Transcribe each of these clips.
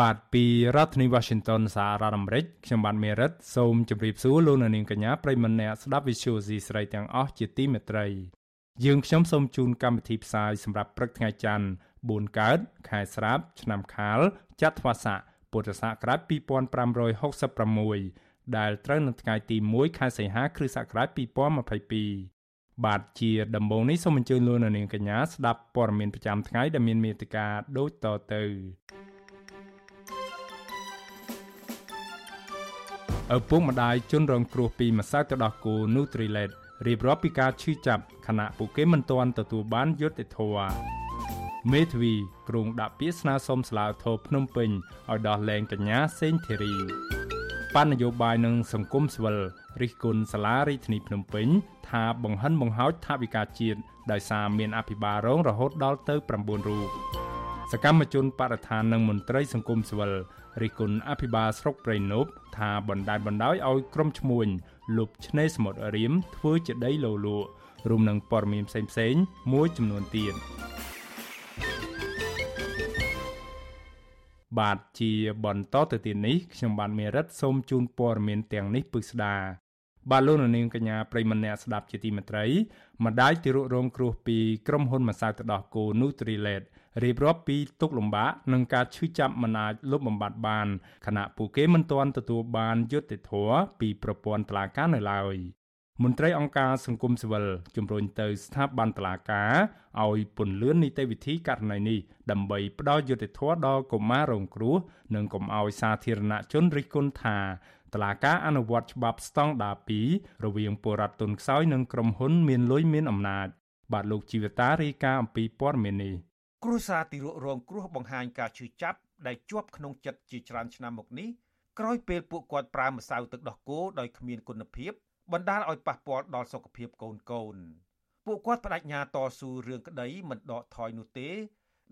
បាទពីរដ្ឋធានី Washington សហរដ្ឋអាមេរិកខ្ញុំបាទមេរិតសូមជម្រាបសួរលោកអ្នកនាងកញ្ញាប្រិយមិត្តអ្នកស្ដាប់ Vuthu Azizi Serai ទាំងអស់ជាទីមេត្រីយើងខ្ញុំសូមជូនកម្មវិធីផ្សាយសម្រាប់ព្រឹកថ្ងៃច័ន្ទ4កើតខែស្រាបឆ្នាំខាលចត្វាស័កពុទ្ធសករាជ2566ដែលត្រូវនៅថ្ងៃទី1ខែសីហាគ្រិស្តសករាជ2022បាទជាដំបូងនេះសូមអញ្ជើញលោកនាងកញ្ញាស្ដាប់ព័ត៌មានប្រចាំថ្ងៃដែលមានមេត្តាដូចតទៅ ឪពុកម្ដាយជនរងគ្រោះពីម្សៅទឹកដោះគោ Nutrilett រៀបរាប់ពីការឈឺចាប់ខណៈពួកគេមិនទាន់ទទួលបានយុត្តិធម៌មេធាវីក្រុងដាក់ពាក្យស្នើសុំស្លាវធរភ្នំពេញឲ្យដោះលែងកញ្ញាសេងធីរីបណ្ឌនយោបាយនិងសង្គមស្វិលរិះគន់សាលារាជធានីភ្នំពេញ ថាបង្ហិនបង្ហោចថវិកាជាតិដោយសារមានអភិបាលរងរហូតដល់ទៅ9រូបសកម្មជនបរិស្ថាននិងមន្ត្រីសង្គមស្វិល រិះគន់អភិបាលស្រុកព្រៃនប់ថាបណ្ដាលបណ្ដោយឲ្យក្រុមឈ្មួញលុបឆ្នេរសមុទ្ររៀមធ្វើជាដីលោលក់រួមនឹងព័ត៌មានផ្សេងៗមួយចំនួនទៀតបាទជាបន្តទៅទៀតនេះខ្ញុំបាទមេរិតសូមជូនព័ត៌មានទាំងនេះពិស្ដាបាទលោកនាងកញ្ញាប្រិមម្នាក់ស្ដាប់ជាទីមេត្រីម្ដាយទីរករងគ្រោះពីក្រុមហ៊ុនម្សៅទឹកដោះគោ Nutrilett រៀបរាប់ពីទុកលំបាកនិងការឈឺចាប់មិនអាចលុបបំបាត់បានខណៈពួកគេមិនទាន់ទទួលបានយុត្តិធម៌ពីប្រព័ន្ធតុលាការនៅឡើយមន្ត្រីអង្គការសង្គមស៊ីវិលជំរុញទៅស្ថាប័នតុលាការឲ្យពន្លឿននីតិវិធីករណីនេះដើម្បីផ្ដល់យុត្តិធម៌ដល់កុមាររងគ្រោះនិងកុំឲ្យសាធារណជនរិះគន់ថាតឡាការអនុវត្តច្បាប់ស្តង់ដារ2រវាងពលរដ្ឋទុនខ្សោយនិងក្រុមហ៊ុនមានលុយមានអំណាចបាទលោកជីវតារាយការណ៍អំពីព័ត៌មាននេះ គ្រួសារទីរករងគ្រោះបង្ហាញការឈឺចាប់ដែលជាប់ក្នុងចិត្តជាច្រើនឆ្នាំមកនេះក្រោយពេលពួកគាត់ប្រើម្សៅទឹកដោះគោដោយគ្មានគុណភាពបណ្ដាលឲ្យប៉ះពាល់ដល់សុខភាពកូនកូនពួកគាត់បដិញ្ញាតស៊ូរឿងក្តីមិនដកថយនោះទេ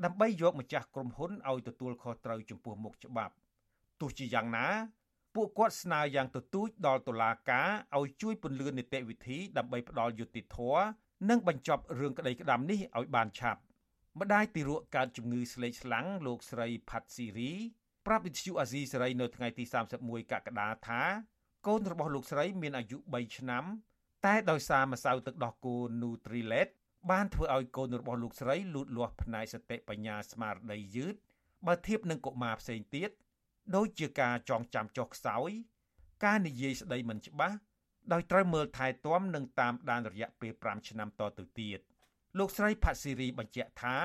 ដើម្បីយកម្ចាស់ក្រុមហ៊ុនឲ្យទទួលខុសត្រូវចំពោះមុខច្បាប់ទោះជាយ៉ាងណា ពួកគាត់ស្នើយ៉ាងទទូចដល់តុលាការឲ្យជួយពន្លឿននីតិវិធីដើម្បីផ្ដល់យុត្តិធម៌និងបញ្ចប់រឿងក្តីក្តាំនេះឲ្យបានឆាប់ ម្ដាយទីរក់កើតជំងឺស្លេកស្លាំងលោកស្រីផាត់ស៊ីរីប្រាប់វិទ្យុអាស៊ីសេរីនៅថ្ងៃទី31កក្កដាថា កូនរបស់លោកស្រីមានអាយុ3ឆ្នាំ តែដោយសារម្សៅទឹកដោះគោ Nutrilett បានធ្វើឲ្យកូនរបស់លោកស្រីលូតលាស់ផ្នែកសតិបញ្ញាស្មារតីយឺតបើធៀបនឹងកុមារផ្សេងទៀតដូចជាការចងចាំចុះខ្សោយ ការនិយាយស្ដីមិនច្បាស់ដោយត្រូវមើលថែទាំនិងតាមដានរយៈពេល5ឆ្នាំតទៅទៀត លោកស្រីផាត់ស៊ីរីបញ្ជាក់ថា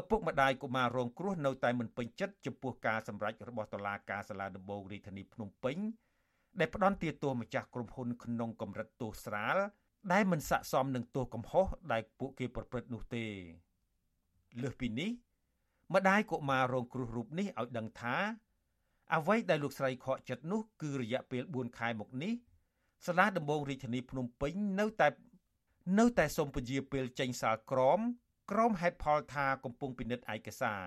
ឪពុកម្ដាយកុមាររងគ្រោះនៅតែមិនពេញចិត្តចំពោះការសម្រេចរបស់តុលាការសាលាដំបងរាជធានីភ្នំពេញដែលផ្ដន់ទាទោសម្ចាស់ក្រុមហ៊ុនក្នុងកម្រិតទោសស្រាលដែលមិនស័ក្តិសមនឹងទោសកំហុសដែលពួកគេប្រព្រឹត្តនោះទេលើសពីនេះម្ដាយកុមាររងគ្រោះរូបនេះឲ្យដឹងថាអ្វីដែលលោកស្រីខកចិត្តនោះគឺរយៈពេល4ខែមកនេះសាលាដំបងរាជធានីភ្នំពេញនៅតែ នៅតែសូមពជាពេលចេញសាលក្រមក្រមហេតុផលថាកំពុងពិនិត្យឯកសារ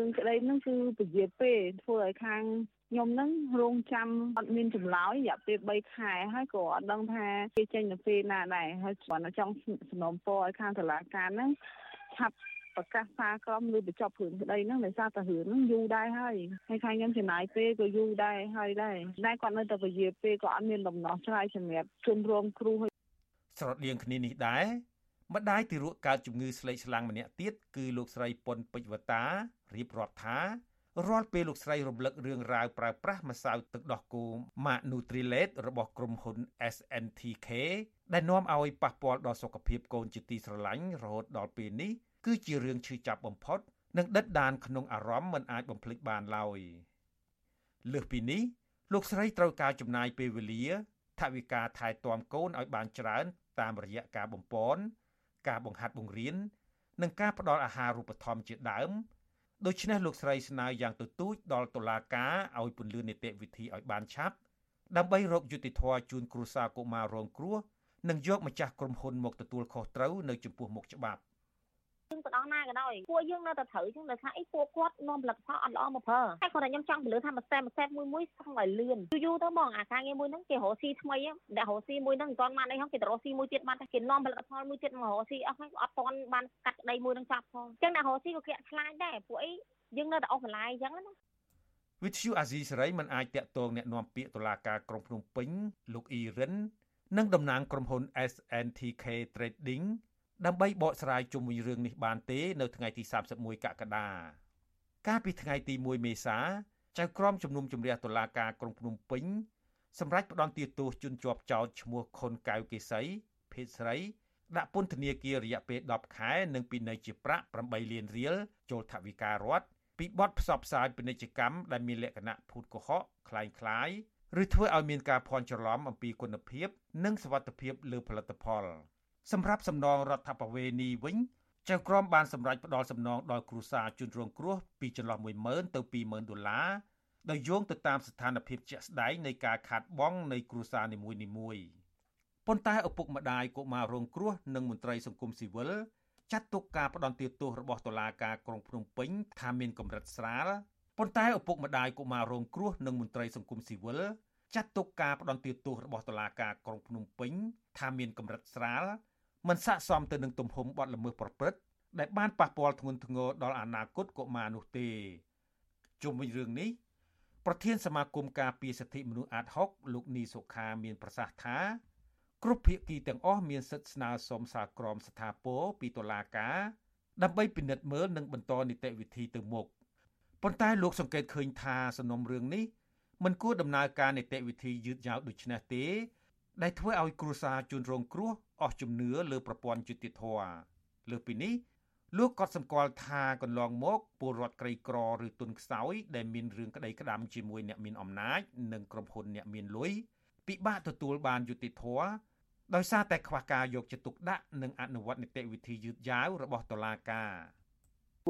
រឿងក្តីហ្នឹងគឺពជាពេលធ្វើឲ្យខាងខ្ញុំហ្នឹងរងចាំអត់មានចម្លើយរយៈពេល3ខែហើយក៏អត់ដឹងថាគេចេញទៅពេលណាដែរហើយគាត់ចង់សំណូមពរឲ្យខាងតុលាការហ្នឹងឆាប់ប្រកាសសារក្រមឬបញ្ចប់រឿងក្តីហ្នឹងដោយសារតែរឿងហ្នឹងយូរដែរហើយហើយខាងខ្ញុំចំណាយពេលក៏យូរដែរហើយដែរតែគាត់នៅតែពជាពេលក៏អត់មានដំណោះស្រាយសម្រាប់ជនរងគ្រោះ ស្រដៀងគ្នានេះដែរម្ដាយទីរក់កើតជំងឺស្លេកស្លាំងម្នាក់ទៀតគឺលោកស្រីប៉ុនពេជ្រវតារៀបរាប់ថារាល់ពេលលោកស្រីរំលឹករឿងរ៉ាវប្រើប្រាស់ម្សៅទឹកដោះគោ Mac Nutrilett របស់ក្រុមហ៊ុន SNTK ដែលនាំឲ្យប៉ះពាល់ដល់សុខភាពកូនជាទីស្រឡាញ់រហូតដល់ពេលនេះគឺជារឿងឈឺចាប់បំផុត និងដិតដានក្នុងអារម្មណ៍មិនអាចបំភ្លេចបានឡើយលើសពីនេះលោកស្រីត្រូវការចំណាយពេលវេលា ថវិកាថែទាំកូនឲ្យបានច្រើន តាមរយៈការបំពន់ការបង្ហាត់បង្រៀននិងការផ្ដល់អាហារូបត្ថម្ភជាដើមដូច្នេះលោកស្រីស្នើយ៉ាងទទូចដល់តុលាការឲ្យពន្យានីតិវិធីឲ្យបានឆាប់ដើម្បីរកយុត្តិធម៌ជូនគ្រួសារកុមាររងគ្រោះនិងយកម្ចាស់ក្រុមហ៊ុនមកទទួលខុសត្រូវនៅចំពោះមុខច្បាប់ យើងទៅដល់ណាក៏ដោយពួកយើងនៅតែត្រូវចឹងដោយសារអីពួកគាត់នាំផលិតផលអត់ល្អមកប្រើតែគាត់តែខ្ញុំចង់ពលឺថាមួយសែនមួយសែនមួយមួយសង់ឲ្យលឿនយូរទៅហ្មងអាការងារមួយហ្នឹងគេរកស៊ីថ្មីដាក់រកស៊ីមួយហ្នឹងមិនទាន់បានអីហ្នឹងគេទៅរកស៊ីមួយទៀតបានតែគេនាំផលិតផលមួយទៀតមករកស៊ីអស់ហ្នឹងអត់ទាន់បានកាត់ដីមួយហ្នឹងចាប់ផងចឹងអ្នករកស៊ីក៏គេខ្លាចដែរពួកអីយើងនៅតែអស់បន្លាយចឹងណាវិទ្យុអាស៊ីសេរីមិនអាចតាក់ទងអ្នកនាំពាក្យតុលាការក្រុងភ្នំពេញលោកអ៊ីរិននិងតំណាងក្រុមហ៊ុន SNTK Trading ដើម្បីបកស្រាយជុំវិញរឿងនេះបានទេ នៅថ្ងៃទី31កក្កដាកាលពីថ្ងៃទី1មេសាចៅក្រមជំនុំជម្រះតុលាការក្រុងភ្នំពេញសម្រាប់ផ្ដន្ទាទោសជនជាប់ចោទឈ្មោះខុនកៅកេសីភេទស្រី ដាក់ពន្ធនាគាររយៈពេល10ខែ និងពិន័យជាប្រាក់8លានរៀលចូលថវិការដ្ឋពីបទផ្សព្វផ្សាយពាណិជ្ជកម្មដែលមានលក្ខណៈភូតកុហកคล้ายคล้ายឬធ្វើឲ្យមានការភ័ន្តច្រឡំអំពីគុណភាព និងសុវត្ថិភាពលើផលិតផល សម្រាប់សំណងរដ្ឋបវេនីវិញចៅក្រមបានសម្រេចផ្ដល់សំណងដល់គ្រួសារជនរងគ្រោះពីចន្លោះ10000ទៅ20000ដុល្លារដោយយោងទៅតាមស្ថានភាពជាក់ស្ដែងនៃការខាតបង់នៃគ្រួសារនីមួយៗប៉ុន្តែឪពុកម្ដាយកុមាររងគ្រោះនិងមន្ត្រីសង្គមស៊ីវិលចាត់ទុកការផ្ដន្ទាទោសរបស់តុលាការក្រុងភ្នំពេញថាមានកម្រិតស្រាលប៉ុន្តែឪពុកម្ដាយកុមាររងគ្រោះនិងមន្ត្រីសង្គមស៊ីវិលចាត់ទុកការផ្ដន្ទាទោសរបស់តុលាការក្រុងភ្នំពេញថាមានកម្រិតស្រាល មិនស័ក្តិសមទៅនឹងទំហំបទល្មើសប្រព្រឹត្តដែលបានប៉ះពាល់ធ្ងន់ធ្ងរដល់អនាគតកុមារនោះទេជុំវិញរឿងនេះប្រធានសមាគមការពារសិទ្ធិមនុស្សអាត6លោកនីសុខាមានប្រសាសន៍ថាគ្រប់ភាគីទាំងអស់មានសិទ្ធិស្នើសុំសារក្រមស្ថាពរពីតុលាការដើម្បីពិនិត្យមើលនិងបន្តនីតិវិធីទៅមុខប៉ុន្តែលោកសង្កេតឃើញថាសំណុំរឿងនេះមិនគួរដំណើរការនីតិវិធីយឺតយ៉ាវដូចនេះទេ ដែលធ្វើឲ្យគ្រួសារជនរងគ្រោះអស់ជំនឿលើប្រព័ន្ធយុតិធធលើពីនេះលោកក៏សម្គាល់ថាកន្លងមកពលរដ្ឋក្រីក្រឬទុនខ្សោយដែលមានរឿងក្តីក្តាំជាមួយអ្នកមានអំណាចនិងក្រុមហ៊ុនអ្នកមានលុយពិបាកទទួលបានយុតិធធដោយសារតែខ្វះការយកចិត្តទុកដាក់និងអនុវត្តនីតិវិធីយឺតយ៉ាវរបស់តុលាការ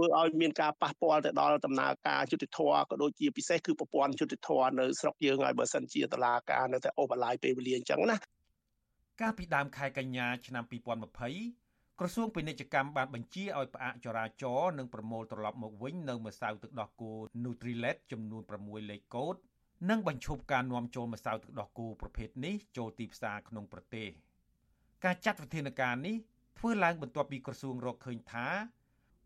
ធ្វើឲ្យមានការប៉ះពាល់ទៅដល់ដំណើរការយុតិធធក៏ដូចជាពិសេសគឺប្រព័ន្ធយុតិធធនៅស្រុកយើងហើយបើសិនជាតុលាការនៅតែអូបឡាយពេលវេលាអញ្ចឹងណាកាលពីដើមខែកញ្ញាឆ្នាំ2020ក្រសួងពាណិជ្ជកម្មបានបញ្ជាឲ្យផ្អាកចរាចរណ៍និងប្រមូលត្រឡប់មកវិញនៅម្សៅទឹកដោះគោ Nutrilett ចំនួន6លេខកូដនិងបញ្ឈប់ការនាំចូលម្សៅទឹកដោះគោប្រភេទនេះចូលទីផ្សារក្នុងប្រទេសការចាត់វិធានការនេះធ្វើឡើងបន្ទាប់ពីក្រសួងរកឃើញថា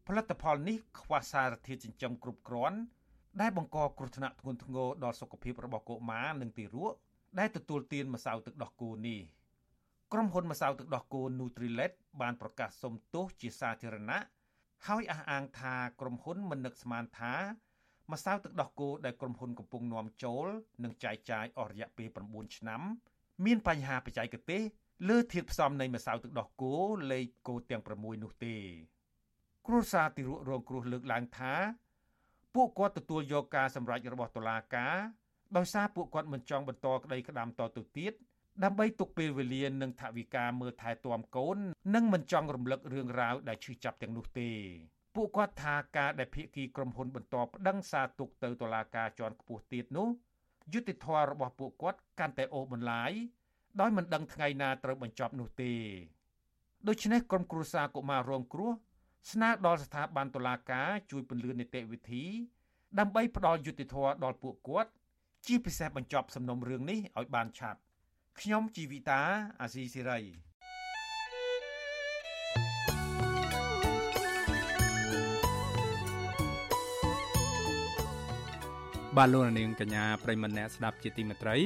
ផលិតផលនេះខ្វះសារធាតុចិញ្ចឹមគ្រប់គ្រាន់ដែលបង្កគ្រោះថ្នាក់ធ្ងន់ធ្ងរដល់សុខភាពរបស់កុមារនិងទារកដែលទទួលទានម្សៅទឹកដោះគោនេះ។ក្រុមហ៊ុនម្សៅទឹកដោះគោ Nutrilett បានប្រកាសសុំទោសជាសាធារណៈហើយអះអាងថាក្រុមហ៊ុនមិននឹកស្មានថាម្សៅទឹកដោះគោដែលក្រុមហ៊ុនកំពុងនាំចូលនិងចែកចាយអស់រយៈពេល9ឆ្នាំ មានបញ្ហាបច្ចេកទេសលើធាតុផ្សំនៃម្សៅទឹកដោះគោលេខគោទាំង6នោះទេ គ្រួសារទីរងគ្រោះលើកឡើងថា ពួកគាត់ទទួលយកការសម្រេចរបស់តុលាការដោយសារពួកគាត់មិនចង់បន្តក្តីក្តាំតទៅទៀតដើម្បីទុកពេលវេលានិងថវិកាមើលថែទាំកូន និងមិនចង់រំលឹករឿងរ៉ាវដែលឈឺចាប់ទាំងនោះទេពួកគាត់ថាការដែលភៀកគីក្រុមហ៊ុនបន្តប្តឹងសារទុកទៅតុលាការជាន់ខ្ពស់ទៀតនោះយុតិធធម៌របស់ពួកគាត់កាន់តែអូសបន្លាយដោយមិនដឹងថ្ងៃណាត្រូវបញ្ចប់នោះទេដូច្នេះក្រុមគ្រួសារកុមាររងគ្រោះ ស្នើដល់ស្ថាប័នតុលាការជួយពន្លឿននីតិវិធី ដើម្បីផ្ដល់យុត្តិធម៌ដល់ពួកគាត់ ជាពិសេសបញ្ចប់សំណុំរឿងនេះឲ្យបានឆាប់ខ្ញុំជីវិតាអាស៊ីសេរីបាទលោកនាងកញ្ញាប្រិមម្នាក់ស្ដាប់ជាទីមេត្រី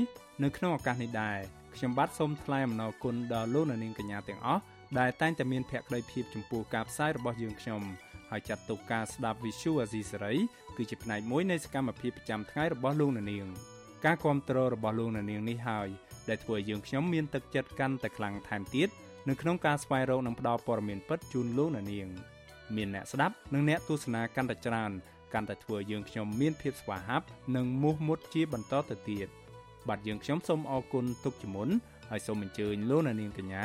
នៅក្នុងឱកាសនេះដែរខ្ញុំបាទសូមថ្លែងអំណរគុណដល់លោកនាងកញ្ញាទាំងអស់ ដែលតែងតែមានភក្ដីភាពចំពោះការផ្សាយរបស់យើងខ្ញុំហើយចាត់ទុកការស្ដាប់ Visual Asia សេរីគឺជាផ្នែកមួយនៃសកម្មភាពប្រចាំថ្ងៃរបស់លោកនាងការគ្រប់គ្រងរបស់លោកនាងនេះហើយដែលធ្វើឲ្យយើងខ្ញុំមានទឹកចិត្តកាន់តែខ្លាំងថែមទៀតនៅក្នុងការស្វែងរកនិងផ្តល់ព័ត៌មានពិតជូនលោកអ្នកនាងមានអ្នកស្ដាប់និងអ្នកទស្សនាកាន់តែច្រើនកាន់តែធ្វើឲ្យយើងខ្ញុំមានភាពស្វាហាប់និងមោះមុតជាបន្តទៅទៀតបាទយើងខ្ញុំសូមអរគុណទុកជាមុនហើយសូមអញ្ជើញលោកអ្នកនាងកញ្ញា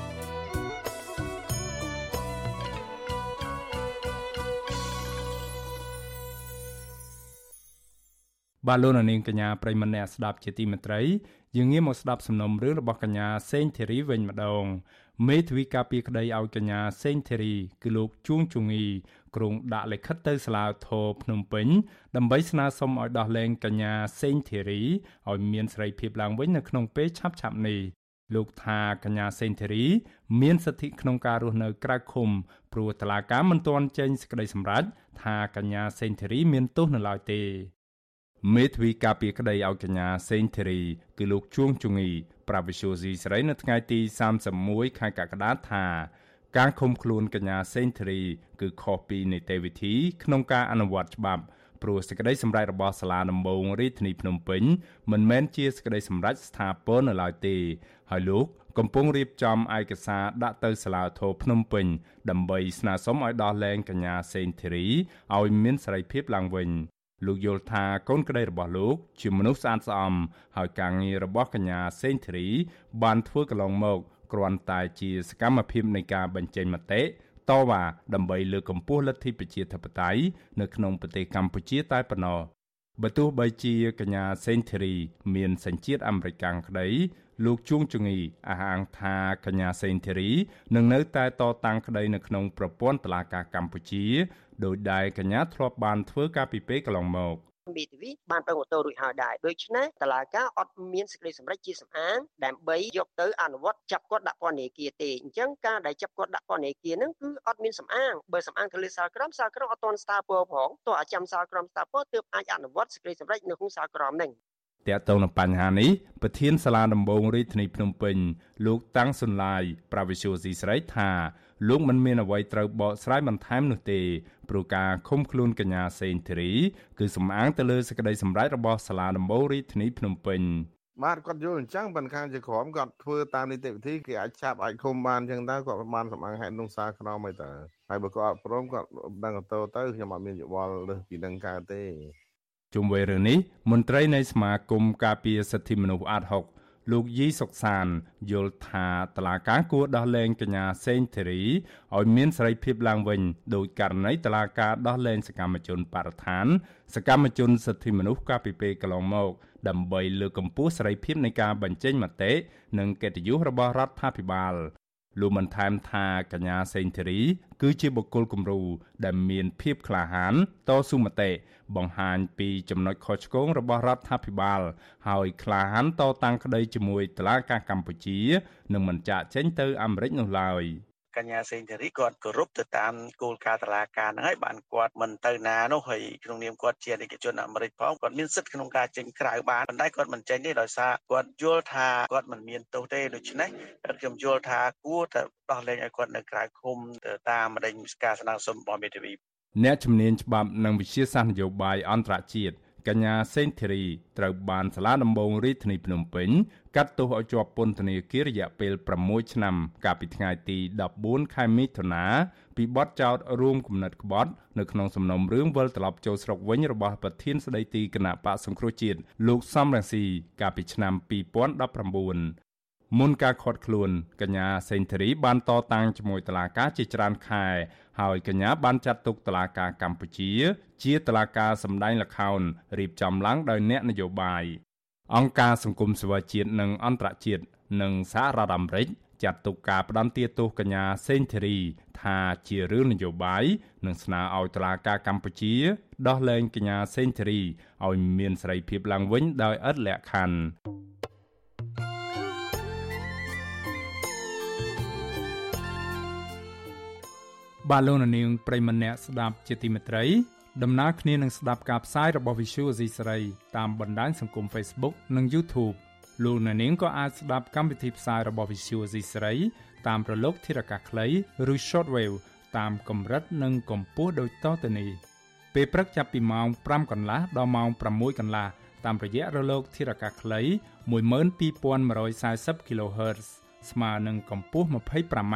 បាទលោកនាងកញ្ញាប្រិមម្នាក់ស្ដាប់ជាទីមេត្រីយើងងាកមកស្ដាប់សំណុំរឿងរបស់កញ្ញាសេងធីរីវិញម្ដងមេធាវីការពីក្តីឲ្យកញ្ញាសេងធីរីគឺលោកជួងជងីក្រុងដាក់លិខិតទៅសាលាធរភ្នំពេញដើម្បីស្នើសុំឲ្យដោះលែងកញ្ញាសេងធីរីឲ្យមានសេរីភាពឡើងវិញនៅក្នុងពេលឆាប់ៗនេះលោកថាកញ្ញាសេងធីរី មានសិទ្ធិក្នុងការរស់នៅក្រៅឃុំព្រោះតឡាការមិនទាន់ចេញសេចក្តីសម្រេចថាកញ្ញាសេងធីរី មានទោសនៅឡើយទេ មេធាវីការពីក្តីឲ្យកញ្ញាសេងធីរីគឺលោកជួងជងីប្រាវិសុយស៊ីស្រីនៅថ្ងៃទី31ខែកក្កដាថាការឃុំខ្លួនកញ្ញាសេងធីរីគឺខុសពីនីតិវិធីក្នុងការអនុវត្តច្បាប់ព្រោះសេចក្តីសម្រេចរបស់សាលាដំបងរាជធានីភ្នំពេញមិនមែនជាសេចក្តីសម្រេចស្ថាពរនៅឡើយទេហើយលោកកំពុងរៀបចំឯកសារដាក់ទៅសាលាធរភ្នំពេញដើម្បីស្នើសុំឲ្យដោះលែងកញ្ញាសេងធីរីឲ្យមានសេរីភាពឡើងវិញ លោកយល់ថាកូនក្តីរបស់លោក ជាមនុស្សស្អាតស្អំហើយការងាររបស់កញ្ញាសេងធីរី បានធ្វើកន្លងមកគ្រាន់តែជាសកម្មភាពនៃការបញ្ចេញមតិតវ៉ាដើម្បីលើកកម្ពស់លទ្ធិប្រជាធិបតេយ្យនៅក្នុងប្រទេសកម្ពុជាតែប៉ុណ្ណោះ បើទោះបីជាកញ្ញាសេងធីរី មានសញ្ជាតិអាមេរិកក្តីលោកជួងជងីអះអាងថាកញ្ញាសេងធីរីនឹងនៅតែតតាំងក្តីនៅក្នុងប្រព័ន្ធតុលាការកម្ពុជាដោយដែលកញ្ញាធ្លាប់បានធ្វើការពីពេលកន្លងមក មេធាវីបានប្រឹងអូតូរួចហើយដែរដូច្នេះតឡាការអត់មានសេចក្តីសម្រេចជាសម្អាងដើម្បីយកទៅអនុវត្តចាប់គាត់ដាក់ពន្ធនាគារទេអញ្ចឹងការដែលចាប់គាត់ដាក់ពន្ធនាគារហ្នឹងគឺអត់មានសម្អាងបើសម្អាងទៅលើសាលក្រមសាលក្រមអត់ទាន់ស្ថាពរផងតោះអាចាំសាលក្រមស្ថាពរទើបអាចអនុវត្តសេចក្តីសម្រេចនៅក្នុងសាលក្រមហ្នឹងតាក់ទងនឹងបញ្ហានេះប្រធានសាលាដំបងរាជធានីភ្នំពេញលោកតាំងសុនឡាយប្រាវិសុយស៊ីស្រីថាលោកមិនមានអ្វីត្រូវបកស្រាយបន្ថែមនោះទេ ព្រោះការឃុំខ្លួនកញ្ញាសេងធីរីគឺសំអាងទៅលើសេចក្តីសម្រេចរបស់សាលាដំបងរាជធានីភ្នំពេញបាទគាត់យល់អញ្ចឹងប៉ុន្តែខាងជាក្រុមគាត់ធ្វើតាមនីតិវិធីគេអាចចាប់អាចឃុំបានអញ្ចឹងទៅគាត់បានសម្អាងហេតុនោះសារខ្នងអីតើហើយបើគាត់អត់ព្រមគាត់ដឹងទៅទៅខ្ញុំអត់មានយោបល់លើសពីនឹងកើតទេជុំវិញរឿងនេះមន្ត្រីនៃសមាគមការពារសិទ្ធិមនុស្សអាត6 លោកយីសុកសានយល់ថាតឡាការគួរដោះលែងកញ្ញាសេងធីរីឲ្យមានសេរីភាពឡើងវិញដោយករណីតឡាការដោះលែងសកម្មជនបរិស្ថាន សកម្មជនសិទ្ធិមនុស្សកាលពីពេលកន្លងមក ដើម្បីលើកកម្ពស់សេរីភាពនៃការបញ្ចេញមតិនិងកិត្តិយសរបស់រដ្ឋាភិបាល លោកបានថែមថាកញ្ញាសេងធីរី គឺជាបុគ្គលគំរូដែលមានភាពក្លាហានតស៊ូមតិបង្ហាញពីចំណុចខុសឆ្គងរបស់រដ្ឋាភិបាល ហើយក្លាហានតតាំងក្តីជាមួយតុលាការកម្ពុជា និងមិនចាកចេញទៅអាមេរិកនោះឡើយ។ កញ្ញាសេងធារីគាត់គោរពទៅតាមគោលការណ៍តឡាការហ្នឹងហើយបានគាត់មិនទៅណានោះហើយក្នុងនាមគាត់ជាអធិជនអាមេរិកផងគាត់មានសិទ្ធិក្នុងការចេញក្រៅបានប៉ុន្តែគាត់មិនចេញទេដោយសារគាត់យល់ថាគាត់មិនមានទោសទេដូច្នេះខ្ញុំយល់ថាគួរតែដោះលែងឲ្យគាត់នៅក្រៅឃុំទៅតាមម្ដេចការស្នើសុំរបស់មេធាវីអ្នកជំនាញច្បាប់និងវិជាសាស្ត្រនយោបាយអន្តរជាតិ កញ្ញាសេងធីរីត្រូវបានសាលាដំបងរាជធានីភ្នំពេញកាត់ទោសឲ្យជាប់ពន្ធនាគាររយៈពេល6ឆ្នាំ កាលពីថ្ងៃទី14ខែមិថុនាពីបទចោទរួមគំនិតក្បត់នៅក្នុងសំណុំរឿងវិលត្រឡប់ចូលស្រុកវិញរបស់ប្រធានស្ដីទីគណៈបកសង្គ្រោះជាតិលោកសំរងស៊ីកាលពីឆ្នាំ2019មុនការខាត់ខ្លួនកញ្ញាសេងធារីបានតតាំងជាមួយតុលាការជាច្រើនខែ ហើយកញ្ញាបានចាត់ទុកតុលាការកម្ពុជា ជាតុលាការសម្ដែងល្ខោនរៀបចំឡើងដោយអ្នកនយោបាយអង្គការសង្គមស៊ីវិលជាតិនិងអន្តរជាតិនិងសហរដ្ឋអាមេរិកចាត់ទុកការផ្ដន្ទាទោសកញ្ញាសេងធីរី ថាជារឿងនយោបាយនិងស្នើឲ្យតុលាការកម្ពុជា ដោះលែងកញ្ញាសេងធីរីឲ្យមានសេរីភាពឡើងវិញដោយឥតលក្ខខណ្ឌ បាទលោកនាងប្រិមម្នាក់ស្ដាប់ជាទីមេត្រីដំណើរគ្នានឹងស្ដាប់ការផ្សាយរបស់ Visual Asia សេរីតាមបណ្ដាញសង្គម Facebook និង YouTube លោកនាងក៏អាចស្ដាប់កម្មវិធីផ្សាយរបស់ Visual Asia សេរីតាមរលកធារកាសខ្លីឬ Shortwave តាមកម្រិតនិងកម្ពស់ដូចតទៅនេះពេលព្រឹកចាប់ពីម៉ោង5កន្លះដល់ម៉ោង6កន្លះតាមរយៈរលកធារកាសខ្លី12140 kHz ស្មើនឹងកម្ពស់ 25m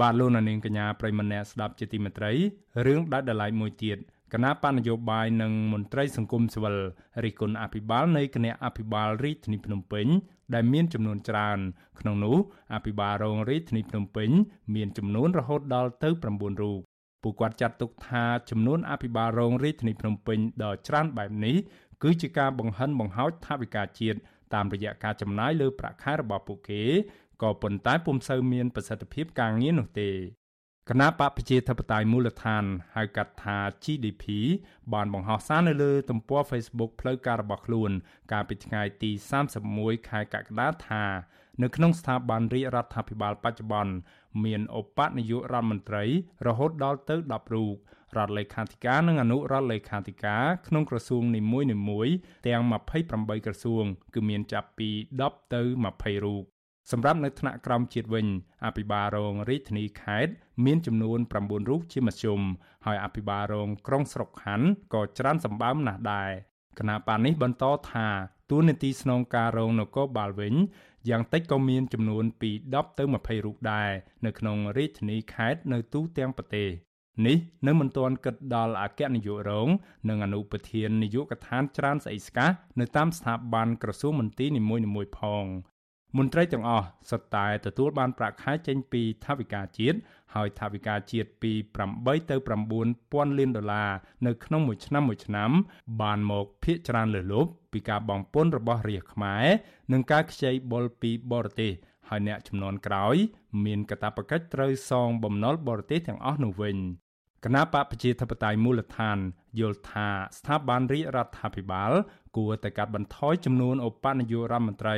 បាទលោកនាងកញ្ញាប្រិមម្នាក់ស្ដាប់ជាទីមេត្រីរឿងដាច់ដライមួយទៀតគណៈបណ្ឌនយោបាយនិងមន្ត្រីសង្គមស៊ីវិលរិះគន់អភិបាលនៃគណៈអភិបាលរាជធានីភ្នំពេញដែលមានចំនួនច្រើន ក្នុងនោះអភិបាលរងរាជធានីភ្នំពេញ មានចំនួនរហូតដល់ទៅ9រូប ពួកគាត់ចាត់ទុកថាចំនួនអភិបាលរងរាជធានីភ្នំពេញដ៏ច្រើនបែបនេះគឺជាការបង្ហិនបង្ហោចថវិកាជាតិតាមរយៈការចំណាយលើប្រាក់ខែរបស់ពួកគេក៏ប៉ុន្តែពុំសូវមានប្រសិទ្ធភាពការងារនោះទេគណៈបកប្រជាធិបតេយ្យមូលដ្ឋានហៅកាត់ថា GDP បានបង្ហោះសារនៅលើទំព័រ Facebook ផ្លូវការរបស់ខ្លួន កាលពីថ្ងៃទី31ខែកក្កដាថា នៅក្នុងស្ថាប័នរាជរដ្ឋាភិបាលបច្ចុប្បន្នមានឧបនាយករដ្ឋមន្ត្រីរហូតដល់ទៅ10រូបរដ្ឋលេខាធិការនិងអនុរដ្ឋលេខាធិការក្នុងក្រសួងនីមួយៗទាំង28ក្រសួង គឺមានចាប់ពី10ទៅ20រូបសម្រាប់នៅថ្នាក់ក្រោមជាតិវិញអភិបាលរងរាជធានីខេត្តមានចំនួន9រូបជាមធ្យមហើយអភិបាលរងក្រុងស្រុកខណ្ឌក៏ច្រើនសម្បើមណាស់ដែរគណៈបាលនេះបន្តថាទួលនីតិស្នងការរងនគរបាលវិញ យ៉ាងតិចក៏មានចំនួនពី10ទៅ20រូបដែរនៅក្នុងរាជធានីខេត្តនៅទូទាំងប្រទេសនេះនៅមិនទាន់គិតដល់អគ្គនាយករង និងអនុប្រធាននាយកដ្ឋានច្រើនស្អីស្កានៅតាមស្ថាប័នក្រសួងមន្ទីរនីមួយៗផង មន្ត្រីទាំងអស់សុទ្ធតែទទួលបានប្រាក់ខែចេញពីថវិកាជាតិហើយថវិកាជាតិពី8ទៅ9000លានដុល្លារនៅក្នុងមួយឆ្នាំមួយឆ្នាំ បានមកភាគច្រើនលើសលប់ពីការបងពុនរបស់រាជខ្មែរនិងការខ្ចីបុលពីបរទេសហើយអ្នកចំនួនក្រោយ មានកាតព្វកិច្ចត្រូវសងបំណុលបរទេសទាំងអស់នោះវិញ គណៈបកប្រជាធិបតេយ្យមូលដ្ឋានយល់ថាស្ថាប័នរាជរដ្ឋាភិបាល គួរតែកាត់បន្ថយចំនួនឧបនាយករដ្ឋមន្ត្រី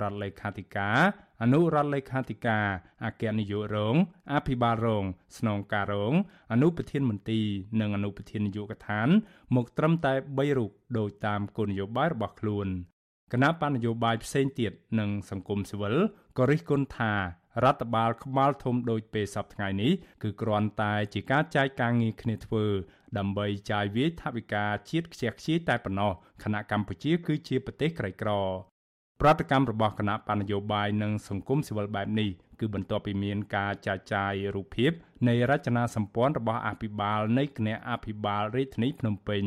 រដ្ឋលេខាធិការអនុរដ្ឋលេខាធិការអគ្គនាយករងអភិបាលរង ស្នងការរង អនុប្រធានមន្ទីរនិងអនុប្រធាននាយកដ្ឋាន មកត្រឹមតែ3រូបដោយតាមគោលនយោបាយរបស់ខ្លួនគណៈបណ្ឌនយោបាយផ្សេងទៀតនិងសង្គមស៊ីវិលក៏រិះគន់ថា រដ្ឋបាលក្បាលធំដូចពេលសប្តាហ៍នេះគឺគ្រាន់តែជាការចែកការងារគ្នាធ្វើដើម្បីចាយវាយថវិកាជាតិខ្ជះខ្ជាយតែប៉ុណ្ណោះខណៈកម្ពុជាគឺជាប្រទេសក្រីក្រប្រតិកម្មរបស់គណៈបណ្ឌនយោបាយនិងសង្គមស៊ីវិលបែបនេះគឺបន្ទាប់ពីមានការចាចាយរូបភាពនៃរចនាសម្ព័ន្ធរបស់អភិបាលនៃគណៈអភិបាលរាជធានីភ្នំពេញ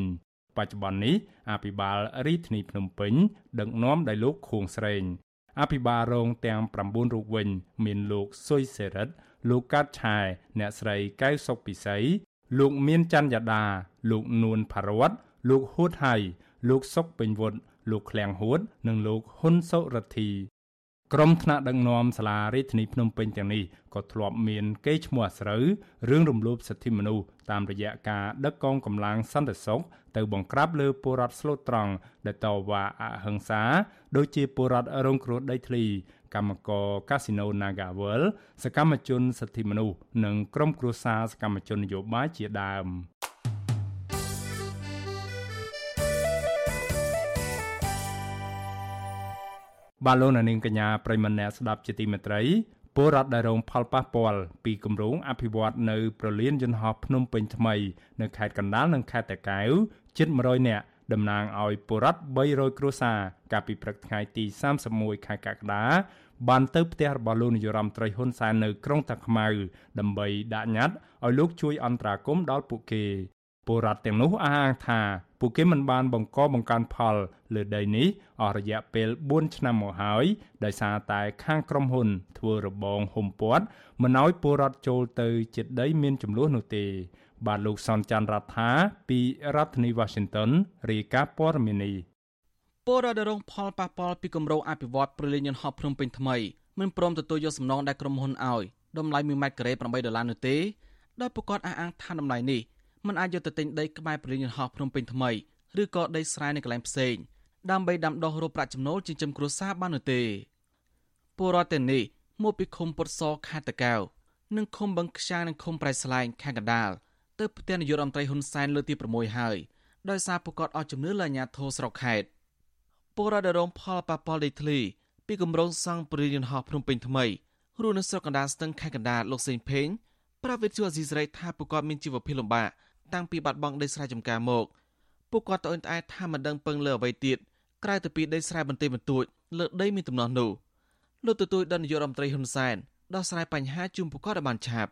បច្ចុប្បន្ននេះអភិបាលរាជធានីភ្នំពេញដឹកនាំដោយលោកខួងស្រេង អភិបាលរងទាំង9រូបវិញ មានលោកសុយសេរិតលោកកាត់ឆាយអ្នកស្រីកៅសុកពិសីលោកមានច័ន្ទយ៉ាដា លោកនួនផារតលោកហួតហៃលោកសុកពេញវុឌ្ឍលោកឃ្លាំងហួត និងលោកហ៊ុនសុរិទ្ធី ក្រុមថ្នាក់ដឹកនាំសាលារាជធានីភ្នំពេញទាំងនេះក៏ធ្លាប់មានកេរ្តិ៍ឈ្មោះអាស្រូវរឿងរំលោភសិទ្ធិមនុស្សតាមរយៈការដឹកកងកម្លាំងសន្តិសុខទៅបង្ក្រាបលើពលរដ្ឋស្លូតត្រង់ដែលតវ៉ាអហិង្សាដូចជាពលរដ្ឋរងគ្រោះដីធ្លី កម្មករកាស៊ីណូ Nagavel សកម្មជនសិទ្ធិមនុស្សនិងក្រុមគ្រួសារសកម្មជននយោបាយជាដើម បាទលោកនាងកញ្ញាប្រិមម្នាក់ស្ដាប់ជាទីមេត្រីពលរដ្ឋដែលរងផលប៉ះពាល់ពីគម្រោងអភិវឌ្ឍនៅប្រលានយន្តហោះភ្នំពេញថ្មី នៅខេត្តកណ្ដាលនិងខេត្តតាកែវជិត100នាក់តំណាងឲ្យពលរដ្ឋ300គ្រួសារកាលពីព្រឹកថ្ងៃទី31ខែកក្កដាបានទៅផ្ទះរបស់លោកនាយរដ្ឋមន្ត្រីហ៊ុនសែននៅក្រុងតាខ្មៅដើម្បីដាក់ញត្តិឲ្យលោកជួយអន្តរាគមន៍ដល់ពួកគេ ពលរដ្ឋទាំងនោះអះអាងថាពួកគេមិនបានបង្កបង្កើនផលលើដីនេះអស់រយៈពេល4ឆ្នាំមកហើយដោយសារតែខាងក្រុមហ៊ុនធ្វើរបងហុំព័ទ្ធមិនឲ្យពលរដ្ឋចូលទៅចិត្តដីមានចំនួននោះទេ បាទលោកសនច័ន្ទរដ្ឋាពីរដ្ឋធានី Washington រាយការណ៍ព័ត៌មាននេះពលរដ្ឋរងផលប៉ះពាល់ពីគម្រោងអភិវឌ្ឍប្រលានយន្តហោះភ្នំពេញថ្មីមិនព្រមទទួលយកសំណងដែលក្រុមហ៊ុនឲ្យតម្លៃ1ម៉ែត្រការ៉េ8ដុល្លារនោះទេដោយប្រកាសអះអាងថាតម្លៃនេះ មិនអាចយកទៅទិញដីក្បែរប្រលានយន្តហោះភ្នំពេញថ្មីឬក៏ដីស្រែនៅកន្លែងផ្សេងដើម្បីដាំដុះរកប្រាក់ចំណូលចិញ្ចឹមគ្រួសារបាននោះទេពលរដ្ឋទាំងនេះមកពីឃុំពុតសខេត្តតាកែវនិងឃុំបឹងខ្យាងនិងឃុំប្រៃស្លែងខេត្តកណ្ដាលទៅផ្ទះនាយករដ្ឋមន្ត្រីហ៊ុនសែនលើកទី6ហើយដោយសារប្រកាសអស់ជំនឿលើអាញាធរស្រុកខេត្តពលរដ្ឋរងផលប៉ះពាល់ដីធ្លីពីគម្រោងសង់ព្រាយន្តហោះភ្នំពេញថ្មីរស់នៅស្រុកកណ្ដាលស្ទឹងខេត្តកណ្ដាលលោកសេងភេងប្រាវិទ្យាអស៊ីសេរីថាប្រកាសមានជីវភាពលំបាក តាំងពីបាត់បង់ដីស្រែចម្ការមកពួកគាត់ត្អូញត្អែថាមិនដឹងពឹងលើអ្វីទៀតក្រៅទៅពីដីស្រែបន្តិចបន្តួចលើដីមានទំនាស់នោះលោកទទូចដល់នាយករដ្ឋមន្ត្រីហ៊ុនសែនដោះស្រាយបញ្ហាជូនប្រកបឲ្យបានឆាប់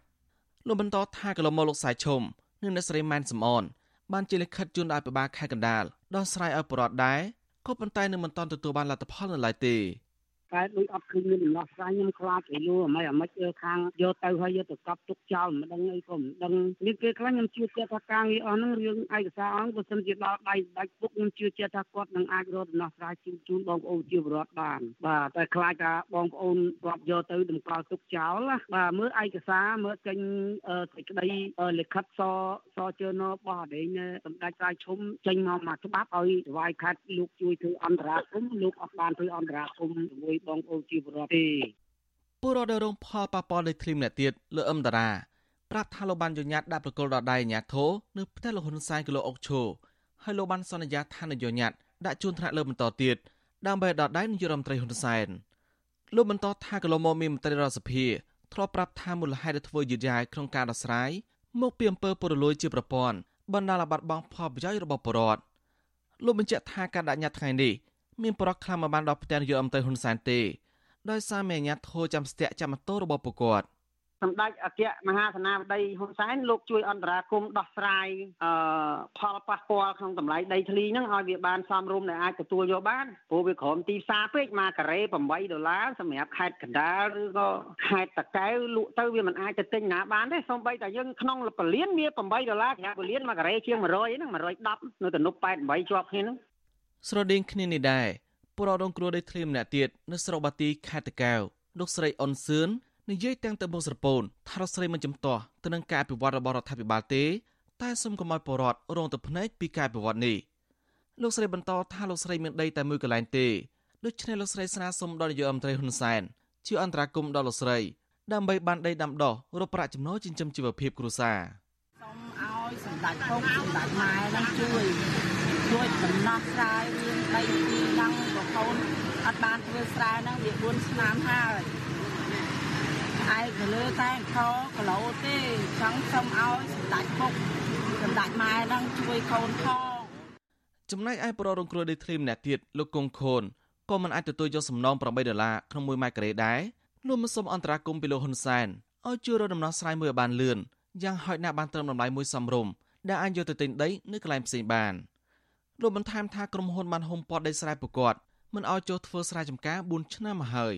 លោកបន្តថាកន្លងមកលោកសាយឈុំនិងអ្នកស្រីម៉ែនសំអនបានជាលិខិតជូនដល់ប្របាលខេត្តកណ្ដាលដោះស្រាយឲ្យប្រវត្តិដែរក៏ប៉ុន្តែនៅមិនទាន់ទទួលបានលទ្ធផលនៅឡើយទេ តែដូចអត់ឃើញមានដំណោះស្រាយខ្ញុំខ្លាចគេលួអ្មេអាម៉េចខាងយកទៅហើយយកទៅកប់ទុកចោលមិនដឹងអីក៏មិនដឹងមានគេខ្លះខ្ញុំជឿចិត្តថាការងារអស់ហ្នឹងរឿងឯកសារអង្គបើសិនជាដល់ដៃដាច់ពុកខ្ញុំជឿចិត្តថាគាត់នឹងអាចរកដំណោះស្រាយជូនជូនបងប្អូនជាពលរដ្ឋបានបាទតែខ្លាចថាបងប្អូនគាត់យកទៅតម្កល់ទុកចោលណាបាទមើលឯកសារមើលចេញសេចក្តីលិខិតសសជើណរបស់អដែងសម្ដេចរាយឈុំចេញមកមកច្បាប់ឲ្យចវាយខេត្តលោកជួយធ្វើអន្តរាគមលោកអត់បានធ្វើអន្តរាគមជាមួយបងប្អូនជាពលរដ្ឋទេពលរដ្ឋរងផលប៉ះពាល់ដោយធ្លីម្នាក់ទៀតលើអឹមតារាប្រាប់ថាលោកបានយញ្ញត្តិដាក់ប្រកុលដល់ដៃអាញាធរនៅផ្ទះលោកហ៊ុនសែនគីឡូអុកឈូហើយលោកបានសន្យាថានឹងយញ្ញត្តិដាក់ជូនថ្នាក់លើបន្តទៀតដើម្បីដល់ដៃនាយករដ្ឋមន្ត្រីហ៊ុនសែនលោកបន្តថាកន្លងមកមានមន្ត្រីរដ្ឋសភាធ្លាប់ប្រាប់ថាមូលហេតុដែលធ្វើយឺតយ៉ាវក្នុងការដោះស្រាយមកពីអំពើពុករលួយជាប្រព័ន្ធបណ្ដាលឲ្យបាត់បង់ផលប្រយោជន៍របស់ប្រជាពលរដ្ឋលោកបញ្ជាក់ថាការដាក់ញត្តិថ្ងៃនេះ មានប្រកខ្លាំងមកបានដល់ផ្ទះនាយករដ្ឋមន្ត្រីហ៊ុនសែនទេដោយសារមេអាញាធរចាំស្ទាក់ចាំម៉ូតូរបស់ពួកគាត់សម្ដេចអគ្គមហាសេនាបតីហ៊ុនសែនលោកជួយអន្តរាគមដោះស្រាយអឺផលប៉ះពាល់ក្នុងតម្លៃដីធ្លីហ្នឹងឲ្យវាបានសមរម្យដែលអាចទទួលយកបានព្រោះវាក្រោមទីផ្សារពេកមួយការ៉េ8ដុល្លារសម្រាប់ខេត្តកណ្ដាលឬក៏ខេត្តតាកែវលក់ទៅវាមិនអាចទៅទិញណាបានទេសូម្បីតែយើងក្នុងពលានវា8ដុល្លារប្រាក់ពលានមួយការ៉េជាង100ហ្នឹង110នៅទំនប់88ជាប់គ្នាហ្នឹង ស្រដៀងគ្នានេះដែរពលរដ្ឋរងគ្រោះដោយធ្លៀមម្នាក់ទៀតនៅស្រុកបាទីខេត្តតាកែវលោកស្រីអ៊ុនសឿននិយាយទាំងទៅមុខស្រពោនថារដ្ឋស្រីមិនចំទាស់ទៅនឹងការអភិវឌ្ឍរបស់រដ្ឋាភិបាលទេតែសូមកុំឲ្យពលរដ្ឋរងទៅភ្នែកពីការអភិវឌ្ឍនេះលោកស្រីបន្តថាលោកស្រីមានដីតែមួយកន្លែងទេដូច្នេះលោកស្រីស្នើសុំដល់នាយករដ្ឋមន្ត្រីហ៊ុនសែនជាអន្តរាគមន៍ដល់លោកស្រីដើម្បីបានដីដាំដុះរកប្រាក់ចំណូលចិញ្ចឹមជីវភាពគ្រួសារសូមឲ្យសម្ដេចពុកសម្ដេចម៉ែនឹងជួយ ជួយដំណោះស្រាយរឿងដីទីដល់បងប្អូនអត់បានធ្វើស្រែហ្នឹងវា4ឆ្នាំហើយឯងទៅលើតែខគីឡូទេចង់សុំឲ្យសម្ដេចពុកសម្ដេចម៉ែនឹងជួយកូនផងចំណែកឯប្ររងគ្រួដីធ្លីម្នាក់ទៀតលោកកុងខូនក៏មិនអាចទទួលយកសំណង8ដុល្លារក្នុង1ម៉ែការ៉េដែរលោកមិនសុំអន្តរាគមន៍ពីលោកហ៊ុនសែនឲ្យជួយរកដំណោះស្រាយមួយឲ្យបានលឿនយ៉ាងហោចណាស់បានត្រឹមតម្លៃមួយសមរម្យដែលអាចយកទៅទិញដីនៅកន្លែងផ្សេងបាន លោកបន្ថែមថាក្រុមហ៊ុនបានហុំព័ទ្ធដីស្រែប្រកួតមិនឲ្យចូលធ្វើស្រែចម្ការ4ឆ្នាំមកហើយ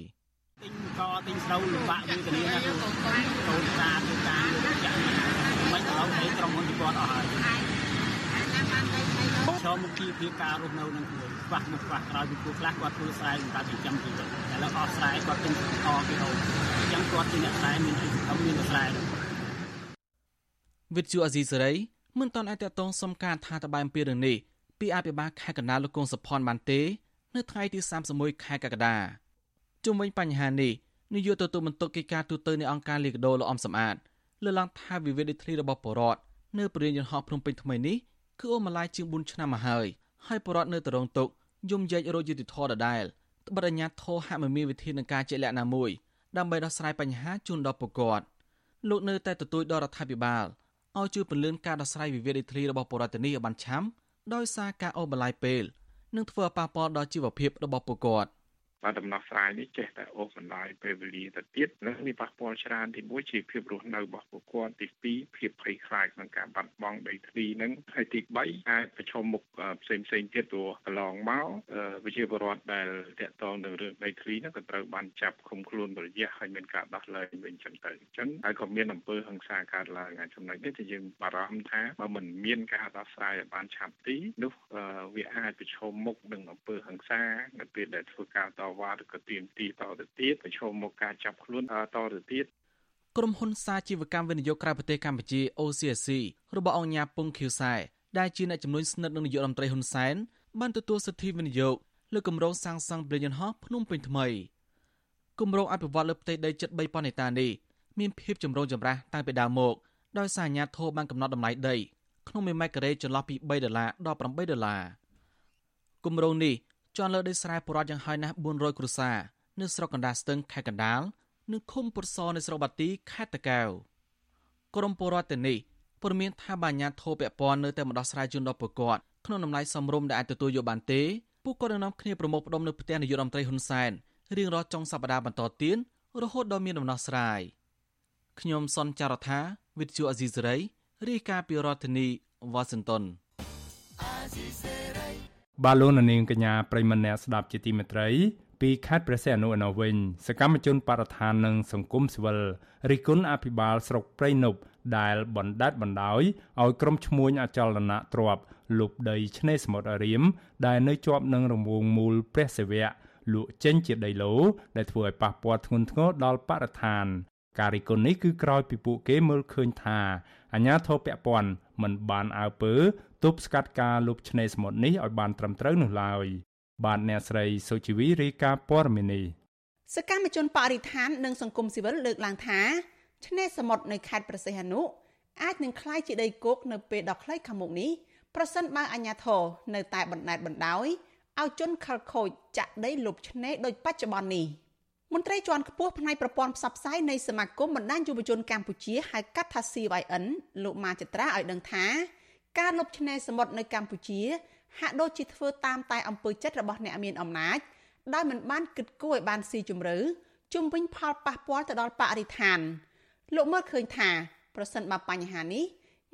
ទិញកទិញស្រូវលំបាកវាគ្នាណាកូនការធ្វើការចាក់មិនដល់ឲ្យក្រុមហ៊ុនប្រកួតអស់ហើយចូលមុខពីពីការរស់នៅនឹងខ្លួនខ្វះមុខខ្វះក្រោយពីពួកខ្លះគាត់ធ្វើស្រែសម្រាប់ចិញ្ចឹមជីវិតតែឥឡូវអស់ស្រែគាត់ទិញអគេហូបអញ្ចឹងគាត់ជាអ្នកស្រែមានអីសង្គមមានស្រែវិទ្យុអាស៊ីសេរីមិនតន់អាចតតងសុំការថាតបែមពីរឿងនេះ ពីអភិបាលខេត្តកណ្ដាលលោកកុងសុផនបានទេនៅថ្ងៃទី31ខែកក្កដាជុំវិញបញ្ហានេះនាយកទទួលបន្ទុកកិច្ចការទូតនៃអង្គការលីកាដូលោកអំសំអាតលើកឡើងថាវិវាទដីធ្លីរបស់បរដ្ឋនៅព្រានយន្តហោះភ្នំពេញថ្មីនេះគឺអូម៉ាឡៃជាង4ឆ្នាំមកហើយហើយបរដ្ឋនៅតែរងទុកយំយ៉ាច់រោយុតិធធដដែលត្បិតអាញាធរហាក់មិនមានវិធីនឹងការជាក់លាក់ណាមួយដើម្បីដោះស្រាយបញ្ហាជូនដល់ពលរដ្ឋលោកនៅតែទទូចដល់រដ្ឋាភិបាលឲ្យជួយពន្លឿនការដោះស្រាយវិវាទដីធ្លីរបស់បរដ្ឋនេះឲ្យបានឆាប់ ដោយសារការអូសបន្លាយពេលនឹងធ្វើឲ្យប៉ះពាល់ដល់ជីវភាពរបស់ពលរដ្ឋ បាទដំណោះស្រាយនេះចេះតែអូសបន្លាយពេលវេលាទៅទៀតនិងមានប៉ះពាល់ច្រើនទី1ជាភាពរស់នៅរបស់ពលរដ្ឋទី2ភាពភ័យខ្លាចក្នុងការបាត់បង់ដីធ្លីនឹងហើយទី3អាចប្រឈមមុខផ្សេងផ្សេងទៀតព្រោះកន្លងមកវិជាពលរដ្ឋដែលតាក់ទងនឹងរឿងដីធ្លីហ្នឹងក៏ត្រូវបានចាប់ឃុំខ្លួនរយៈហើយមានការដោះលែងវិញចឹងទៅអញ្ចឹងហើយក៏មានអំពើហិង្សាកើតឡើងហើយចំណុចនេះដែលយើងបារម្ភថាបើមិនមានការដោះស្រាយឲ្យបានឆាប់ទីនោះវាអាចប្រឈមមុខនឹងអំពើហិង្សានៅពេលដែលធ្វើការតវ៉ាឬក៏ទាមទារតទៅទៀតប្រឈមមុខការចាប់ខ្លួនតទៅទៀតក្រុមហ៊ុនសាជីវកម្មវិនិយោគក្រៅប្រទេសកម្ពុជា OCSC របស់អង្គញាពងខៀវសែដែលជាអ្នកជំនួយស្និទ្ធនឹងនាយករដ្ឋមន្ត្រីហ៊ុនសែនបានទទួលសិទ្ធិវិនិយោគលើគម្រោងសាងសង់ប្រេងយន្តហោះភ្នំពេញថ្មីគម្រោងអភិវឌ្ឍលើផ្ទៃដីជិត3ប៉ុនហិកតានេះមានភាពចម្រូងចម្រាសតាំងពីដើមមកដោយសារអាជ្ញាធរបានកំណត់តម្លៃដីក្នុង1ម៉ែត្រការ៉េចន្លោះពី3ដុល្លារដល់8ដុល្លារគម្រោងនេះ ជន់លើដីស្រែបុរដ្ឋយ៉ាងហោចណាស់400គ្រួសារនៅស្រុកកណ្ដាលស្ទឹងខេត្តកណ្ដាលនិងឃុំពុតសនៅស្រុកបាទីខេត្តតាកែវក្រមពលរដ្ឋទាំងនេះព័ត៌មានថាបាញ្ញាធោពាក់ព័ន្ធនៅតែម្ដោះស្រាយជូនដល់ពលរដ្ឋក្នុងតម្លៃសមរម្យដែលអាចទទួលយកបានទេពួកគាត់នឹងនាំគ្នាប្រមូលផ្ដុំនៅផ្ទះនាយករដ្ឋមន្ត្រីហ៊ុនសែនរៀងរាល់ចុងសប្តាហ៍បន្តទៀតរហូតដល់មានដំណោះស្រាយខ្ញុំសនចាររថាវិទ្យុអេស៊ីសេរីរាយការណ៍ពីរដ្ឋធានីវ៉ាស៊ីនតោន បាឡូននាងកញ្ញាប្រិមម្នាក់ស្ដាប់ជាទីមេត្រីពីខេត្តព្រះសីហនុឯណោះវិញសកម្មជនបរិស្ថាននិងសង្គមស៊ីវិលរិះគន់អភិបាលស្រុកព្រៃនប់ដែលបណ្ដេតបណ្ដោយឲ្យក្រុមឈ្មួញអចលនៈទ្របលុបដីឆ្នេរសមុទ្ររៀមដែលនៅជាប់នឹងរង្វង់មូលព្រះសិវៈលក់ចេញជាដីឡូដែលធ្វើឲ្យប៉ះពាល់ធ្ងន់ធ្ងរដល់បរិស្ថាន ការរិះគន់នេះគឺក្រោយពីពួកគេមើលឃើញថាអាញាធរពពាន់មិនបានអើពើ ទប់ស្កាត់ការលុបឆ្នេរសមុទ្រនេះឲ្យបានត្រឹមត្រូវនោះឡើយបាទអ្នកស្រីសុជីវីរាយការណ៍ព័ត៌មាននេះសកម្មជនបរិស្ថាននិងសង្គមស៊ីវិលលើកឡើងថាឆ្នេរសមុទ្រនៅខេត្តប្រសេះអនុអាចនឹងคล้ายជាដីគោកនៅពេលដ៏ខ្លីខាងមុខនេះប្រសិនបើអាជ្ញាធរនៅតែបណ្តែតបណ្ដោយឲ្យជនខិលខូចចាក់ដីលុបឆ្នេរដោយបច្ចុប្បន្ននេះមន្ត្រីជាន់ខ្ពស់ផ្នែកប្រព័ន្ធផ្សព្វផ្សាយនៃសមាគមបណ្ដាញយុវជនកម្ពុជាហៅកាត់ថា CYN លោកម៉ាចត្រាឲ្យដឹងថា ការលុបឆ្នេរសមុទ្រនៅកម្ពុជា ហាក់ដូចជាធ្វើតាមតែអំពើចិត្តរបស់អ្នកមានអំណាចដោយមិនបានគិតគូរឲ្យបានស៊ីជម្រៅជុំវិញផលប៉ះពាល់ទៅដល់បរិស្ថាន លោកមើលឃើញថាប្រសិនបើបញ្ហានេះ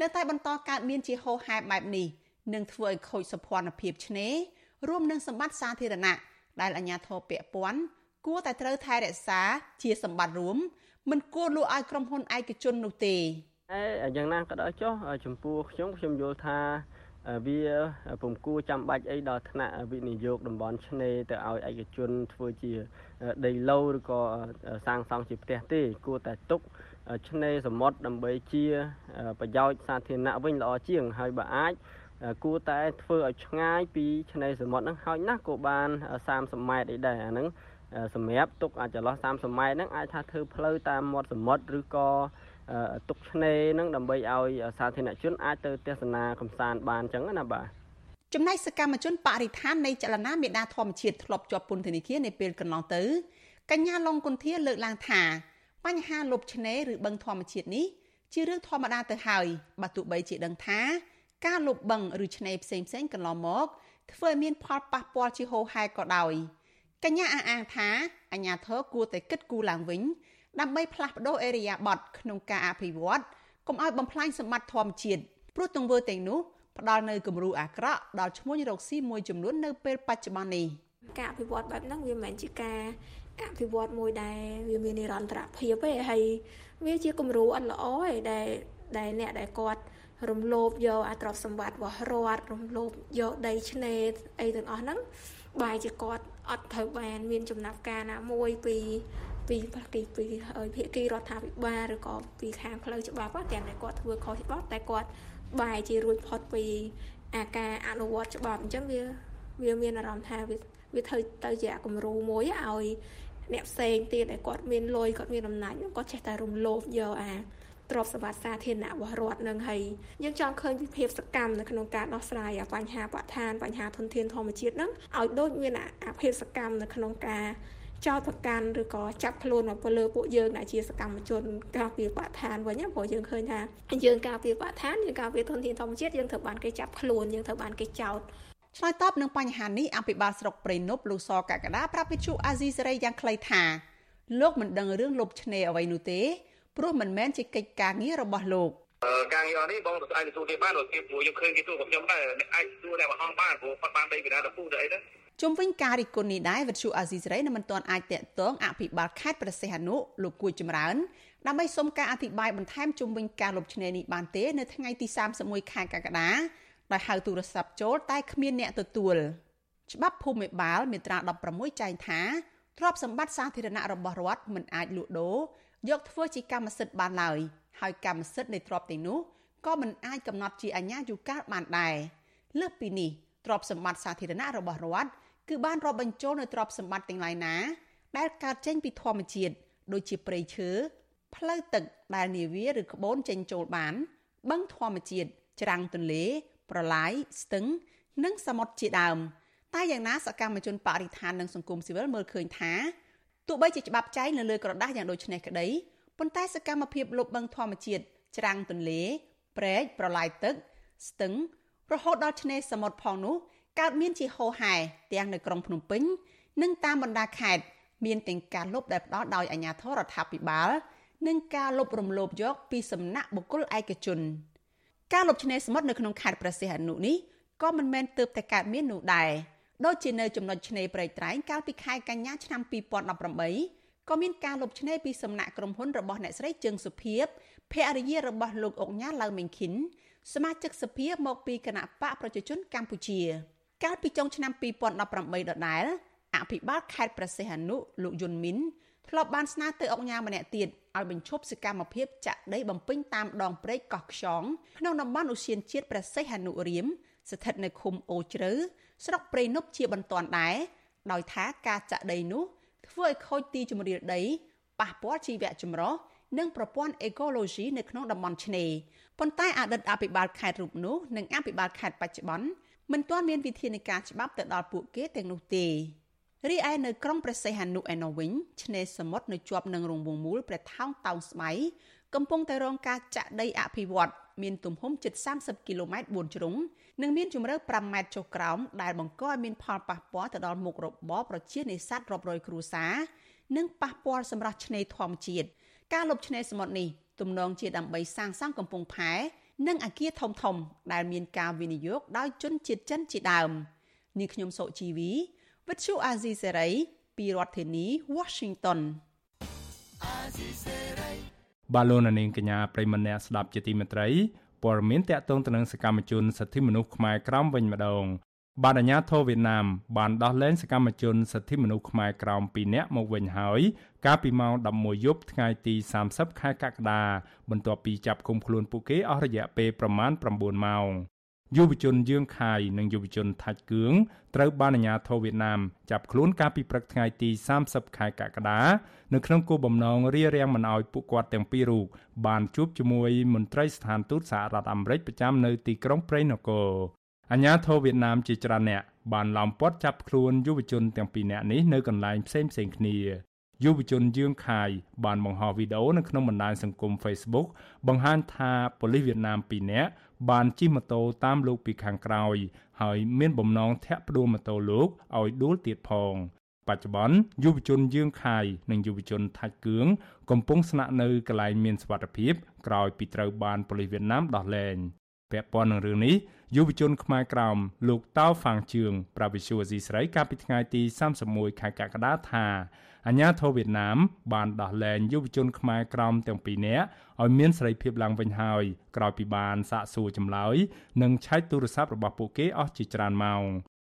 នៅតែបន្តកើតមានជាហូរហែបែបនេះនឹងធ្វើឲ្យខូចសុភ័ណភាពឆ្នេររួមនឹងសម្បត្តិសាធារណៈដែលអាជ្ញាធរពាក់ព័ន្ធគួរតែត្រូវថែរក្សាជាសម្បត្តិរួមមិនគួរលក់ឲ្យក្រុមហ៊ុនឯកជននោះទេ អេយ៉ាងណាក៏ដោយចុះចំពោះខ្ញុំខ្ញុំយល់ថាវាពុំគួរចាំបាច់អីដល់ថ្នាក់វិនិយោគតំបន់ឆ្នេរទៅឲ្យឯកជនធ្វើជាដីឡូឬក៏សាងសង់ជាផ្ទះទេគួរតែទុកឆ្នេរសមុទ្រដើម្បីជាប្រយោជន៍សាធារណៈវិញល្អជាងហើយបើអាចគួរតែធ្វើឲ្យឆ្ងាយពីឆ្នេរសមុទ្រហ្នឹងហើយណាស់ក៏បាន30ម៉ែត្រអីដែរអាហ្នឹងសម្រាប់ទុកអាចចន្លោះ30ម៉ែត្រហ្នឹងអាចថាធ្វើផ្លូវតាមមាត់សមុទ្រឬក៏ ទុកឆ្នេរហ្នឹងដើម្បីឲ្យសាធារណជនអាចទៅទស្សនាកំសាន្តបានអញ្ចឹងណាបាទចំណែកសកម្មជនបរិស្ថាននៃចលនាមេដាធម្មជាតិធ្លាប់ជាប់ពន្ធនាគារនៅពេលកន្លងទៅកញ្ញាឡុងគុន្ធាលើកឡើងថាបញ្ហាលុបឆ្នេរឬបឹងធម្មជាតិនេះជារឿងធម្មតាទៅហើយបើទោះបីជាដឹងថាការលុបបឹងឬឆ្នេរផ្សេងផ្សេងកន្លងមកធ្វើឲ្យមានផលប៉ះពាល់ជាហូរហែក៏ដោយកញ្ញាអះអាងថាអាញាធរគួរតែគិតគូរឡើងវិញ ដើម្បីផ្លាស់ប្តូរអេរីយ៉ាប័តក្នុងការអភិវឌ្ឍកុំឲ្យបំផ្លាញសម្បត្តិធម្មជាតិព្រោះទង្វើទាំងនោះផ្ដល់នៅគំរូអាក្រក់ដល់ឈ្មោះរកស៊ីមួយចំនួននៅពេលបច្ចុប្បន្ននេះការអភិវឌ្ឍបែបហ្នឹងវាមិនមែនជាការអភិវឌ្ឍមួយដែលវាមាននិរន្តរភាពទេហើយវាជាគំរូអត់ល្អទេដែលដែលអ្នកដែលគាត់រំលោភយកអាទ្រព្យសម្បត្តិរបស់រដ្ឋរំលោភយកដីឆ្នេរអីទាំងអស់ហ្នឹងបែរជាគាត់អត់ត្រូវបាន មានចំណាត់ការណាមួយពី ពីពីពីភាគីរដ្ឋាភិបាលឬក៏ពីខាងផ្លូវច្បាប់ទាំងតែគាត់ធ្វើខុសច្បាប់តែគាត់បែរជារួចផុតពីអាការអនុវត្តច្បាប់អញ្ចឹងវាវាមានអារម្មណ៍ថាវាវាធ្វើទៅជាគំរូមួយឲ្យអ្នកផ្សេងទៀតដែលគាត់មានលុយគាត់មានអំណាចគាត់ចេះតែរំលោភយកអាទ្រព្យសម្បត្តិសាធារណៈរបស់រដ្ឋនឹងហើយយើងចង់ឃើញពីភាពសកម្មនៅក្នុងការដោះស្រាយបញ្ហាបរិស្ថានបញ្ហាធនធានធម្មជាតិហ្នឹងឲ្យដូចមានអាភាពសកម្មនៅក្នុងការ ចោទប្រកាន់ឬក៏ចាប់ខ្លួនមកលើពួកយើងដែលជាសកម្មជនការពារបរិស្ថានវិញព្រោះយើងឃើញថាយើងការពារបរិស្ថានយើងការពារធនធានធម្មជាតិយើងត្រូវបានគេចាប់ខ្លួនយើងត្រូវបានគេចោទឆ្លើយតបនឹងបញ្ហានេះអភិបាលស្រុកព្រៃនប់លោកសកកដាប្រាប់វិទ្យុអាស៊ីសេរីយ៉ាងខ្លីថាលោកមិនដឹងរឿងលុបឆ្នេរអ្វីនោះទេព្រោះមិនមែនជាកិច្ចការងាររបស់លោកការងារនេះបងអាចទទួលគេបានគេព្រោះខ្ញុំឃើញគេទទួលខ្ញុំដែរអាចទទួលតែបហងបានព្រោះគាត់បានដីពីណាទៅពូទៅអីហ្នឹង ជុំវិញការរិះគន់នេះដែរវិទ្យុអាស៊ីសេរីនៅមិនទាន់អាចតាក់ទងអភិបាលខេត្តព្រះសីហនុលោកគួយចម្រើនដើម្បីសុំការអធិប្បាយបន្ថែមជុំវិញការលុបឆ្នេរនេះបានទេនៅថ្ងៃទី31ខែកក្កដាដោយហៅទូរស័ព្ទចូលតែគ្មានអ្នកទទួលច្បាប់ភូមិបាលមាត្រា16ចែងថាទ្រព្យសម្បត្តិសាធារណៈរបស់រដ្ឋមិនអាចលក់ដូរយកធ្វើជាកម្មសិទ្ធិបានឡើយហើយកម្មសិទ្ធិនៃទ្រព្យទាំងនោះក៏មិនអាចកំណត់ជាអាជ្ញាយុកាលបានដែរលើសពីនេះទ្រព្យសម្បត្តិសាធារណៈរបស់រដ្ឋ គឺបានរាប់បញ្ចូលនៅទ្រព្យសម្បត្តិទាំងឡាយណា ដែលកើតចេញពីធម្មជាតិដូចជាព្រៃឈើផ្លូវទឹកដែលនាវាឬក្បូនចេញចូលបានបឹងធម្មជាតិច្រាំងទន្លេ ប្រឡាយស្ទឹង និងសមុទ្រជាដើមតែយ៉ាងណាសកម្មជនបរិស្ថាននិងសង្គមស៊ីវិលមើលឃើញថាទោះបីជាច្បាប់ចែងនៅលើក្រដាស់យ៉ាងដូចនេះក្តីប៉ុន្តែសកម្មភាពលុបបឹងធម្មជាតិច្រាំងទន្លេព្រែកប្រឡាយទឹក ស្ទឹង រហូតដល់ឆ្នេរសមុទ្រផងនោះ កើតមានជាហូរហែទាំងនៅក្រុងភ្នំពេញ និងតាមបណ្ដាខេត្តមានទាំងការលុបដែលផ្ដល់ដោយអាជ្ញាធររដ្ឋាភិបាលនិងការលុបរំលោភយកពីសំណាក់បុគ្គលឯកជន ការលុបឆ្នេរសមុទ្រនៅក្នុងខេត្តព្រះសីហនុនេះក៏មិនមែនទើបតែកើតមាននោះដែរដូចជានៅចំណុចឆ្នេរព្រែកត្រែងកាលពីខែកញ្ញាឆ្នាំ2018ក៏មានការលុបឆ្នេរពីសំណាក់ក្រុមហ៊ុនរបស់អ្នកស្រីជើងសុភីបភរិយារបស់លោកអុកញ៉ាឡៅមេងខិនសមាជិកសភាមកពីគណៈបកប្រជាជនកម្ពុជា កាលពីចុងឆ្នាំ2018ដដែលអភិបាលខេត្តព្រះសីហនុលោកយុនមីនធ្លាប់បានស្នើទៅអង្គការម្នាក់ទៀតឲ្យបញ្ឈប់សកម្មភាពចាក់ដីបំពេញតាមដងព្រែកកោះខ្យងក្នុងតំបន់ឧស្សាហជាតិព្រះសីហនុរៀមស្ថិតនៅឃុំអូជ្រៅស្រុកព្រៃនប់ជាបន្ទាន់ដែរដោយថាការចាក់ដីនោះធ្វើឲ្យខូចទីជម្រាលដីប៉ះពាល់ជីវៈចម្រុះនិងប្រព័ន្ធអេកូឡូស៊ីនៅក្នុងតំបន់ឆ្នេរប៉ុន្តែអតីតអភិបាលខេត្តរូបនោះនិងអភិបាលខេត្តបច្ចុប្បន្ន មិនទាន់មានវិធានការច្បាប់ទៅដល់ពួកគេទាំងនោះទេរីឯនៅក្រុងព្រះសីហនុឯណោះវិញឆ្នេរសមុទ្រនៅជាប់នឹងរង្វង់មូលព្រះថោងតោងស្បៃកំពុងតែរងការចាក់ដីអភិវឌ្ឍមានទំហំជិត30គីឡូម៉ែត្រ4ជ្រុងនិងមានជម្រៅ5ម៉ែត្រចុះក្រោមដែលបង្កឲ្យមានផលប៉ះពាល់ទៅដល់មុខរបរប្រជានេសាទរាប់រយគ្រួសារនិងប៉ះពាល់សម្រាប់ឆ្នេរធម្មជាតិការលុបឆ្នេរសមុទ្រនេះទំនងជាដើម្បីសាងសង់កំពង់ផែ និងអគារធំធំ ដែលមានការវិនិយោគដោយជនជាតិចិនជាដើមនាងខ្ញុំសុជីវីវិទ្យុអាស៊ីសេរីពីរដ្ឋធានី Washington បាឡូណានីងកញ្ញាប្រិមម្នាក់ស្ដាប់ជាទីមេត្រីព័ត៌មានតាក់ទងទៅនឹងសកម្មជនសិទ្ធិមនុស្សខ្មែរក្រោមវិញម្ដង បានអាជ្ញាធរវៀតណាមបានដោះលែងសកម្មជនសិទ្ធិមនុស្សខ្មែរក្រោម2នាក់មកវិញហើយកាលពីម៉ោង11យប់ថ្ងៃទី30ខែកក្កដាបន្ទាប់ពីចាប់ឃុំខ្លួនពួកគេអស់រយៈពេលប្រមាណ9ម៉ោងយុវជនយឿងខាយនិងយុវជនថាច់គឿងត្រូវបានអាជ្ញាធរវៀតណាមចាប់ខ្លួនកាលពីព្រឹកថ្ងៃទី30ខែកក្កដានៅក្នុងគោលបំណងរារាំងមិនឲ្យពួកគាត់ទាំងពីររូបបានជួបជាមួយមន្ត្រីស្ថានទូតសហរដ្ឋអាមេរិកប្រចាំនៅទីក្រុងព្រៃនគរ អាញាធរវៀតណាមជាច្រើនអ្នកបានឡោមព័ទ្ធចាប់ខ្លួនយុវជនទាំងពីរនាក់នេះនៅកន្លែងផ្សេងផ្សេងគ្នាយុវជនយឿងខាយបានបង្ហោះវីដេអូនៅក្នុងបណ្ដាញសង្គម Facebook បង្ហាញថាប៉ូលីសវៀតណាម2នាក់បានជិះម៉ូតូតាមលោកពីខាងក្រោយ ហើយមានបំណងធាក់ផ្ដួលម៉ូតូលោកឲ្យដួលទៀតផងបច្ចុប្បន្នយុវជនយឿងខាយនិងយុវជនថាច់គឿងកំពុងស្នាក់នៅកន្លែងមានសុវត្ថិភាពក្រោយពីត្រូវបានប៉ូលីសវៀតណាមដោះលែងពាក់ព័ន្ធនឹងរឿងនេះ យុវជនខ្មែរក្រោមលោកតៅហ្វាងជឿងប្រាវិសុវស៊ីស្រីកាលពីថ្ងៃទី31ខែកក្កដាថាអាញាធរវៀតណាមបានដោះលែងយុវជនខ្មែរក្រោមទាំងពីរនាក់ឲ្យមានសេរីភាពឡើងវិញហើយក្រោយពីបានសាកសួរចម្លើយនិងឆែកទូរស័ព្ទរបស់ពួកគេអស់ជាច្រើនម៉ោង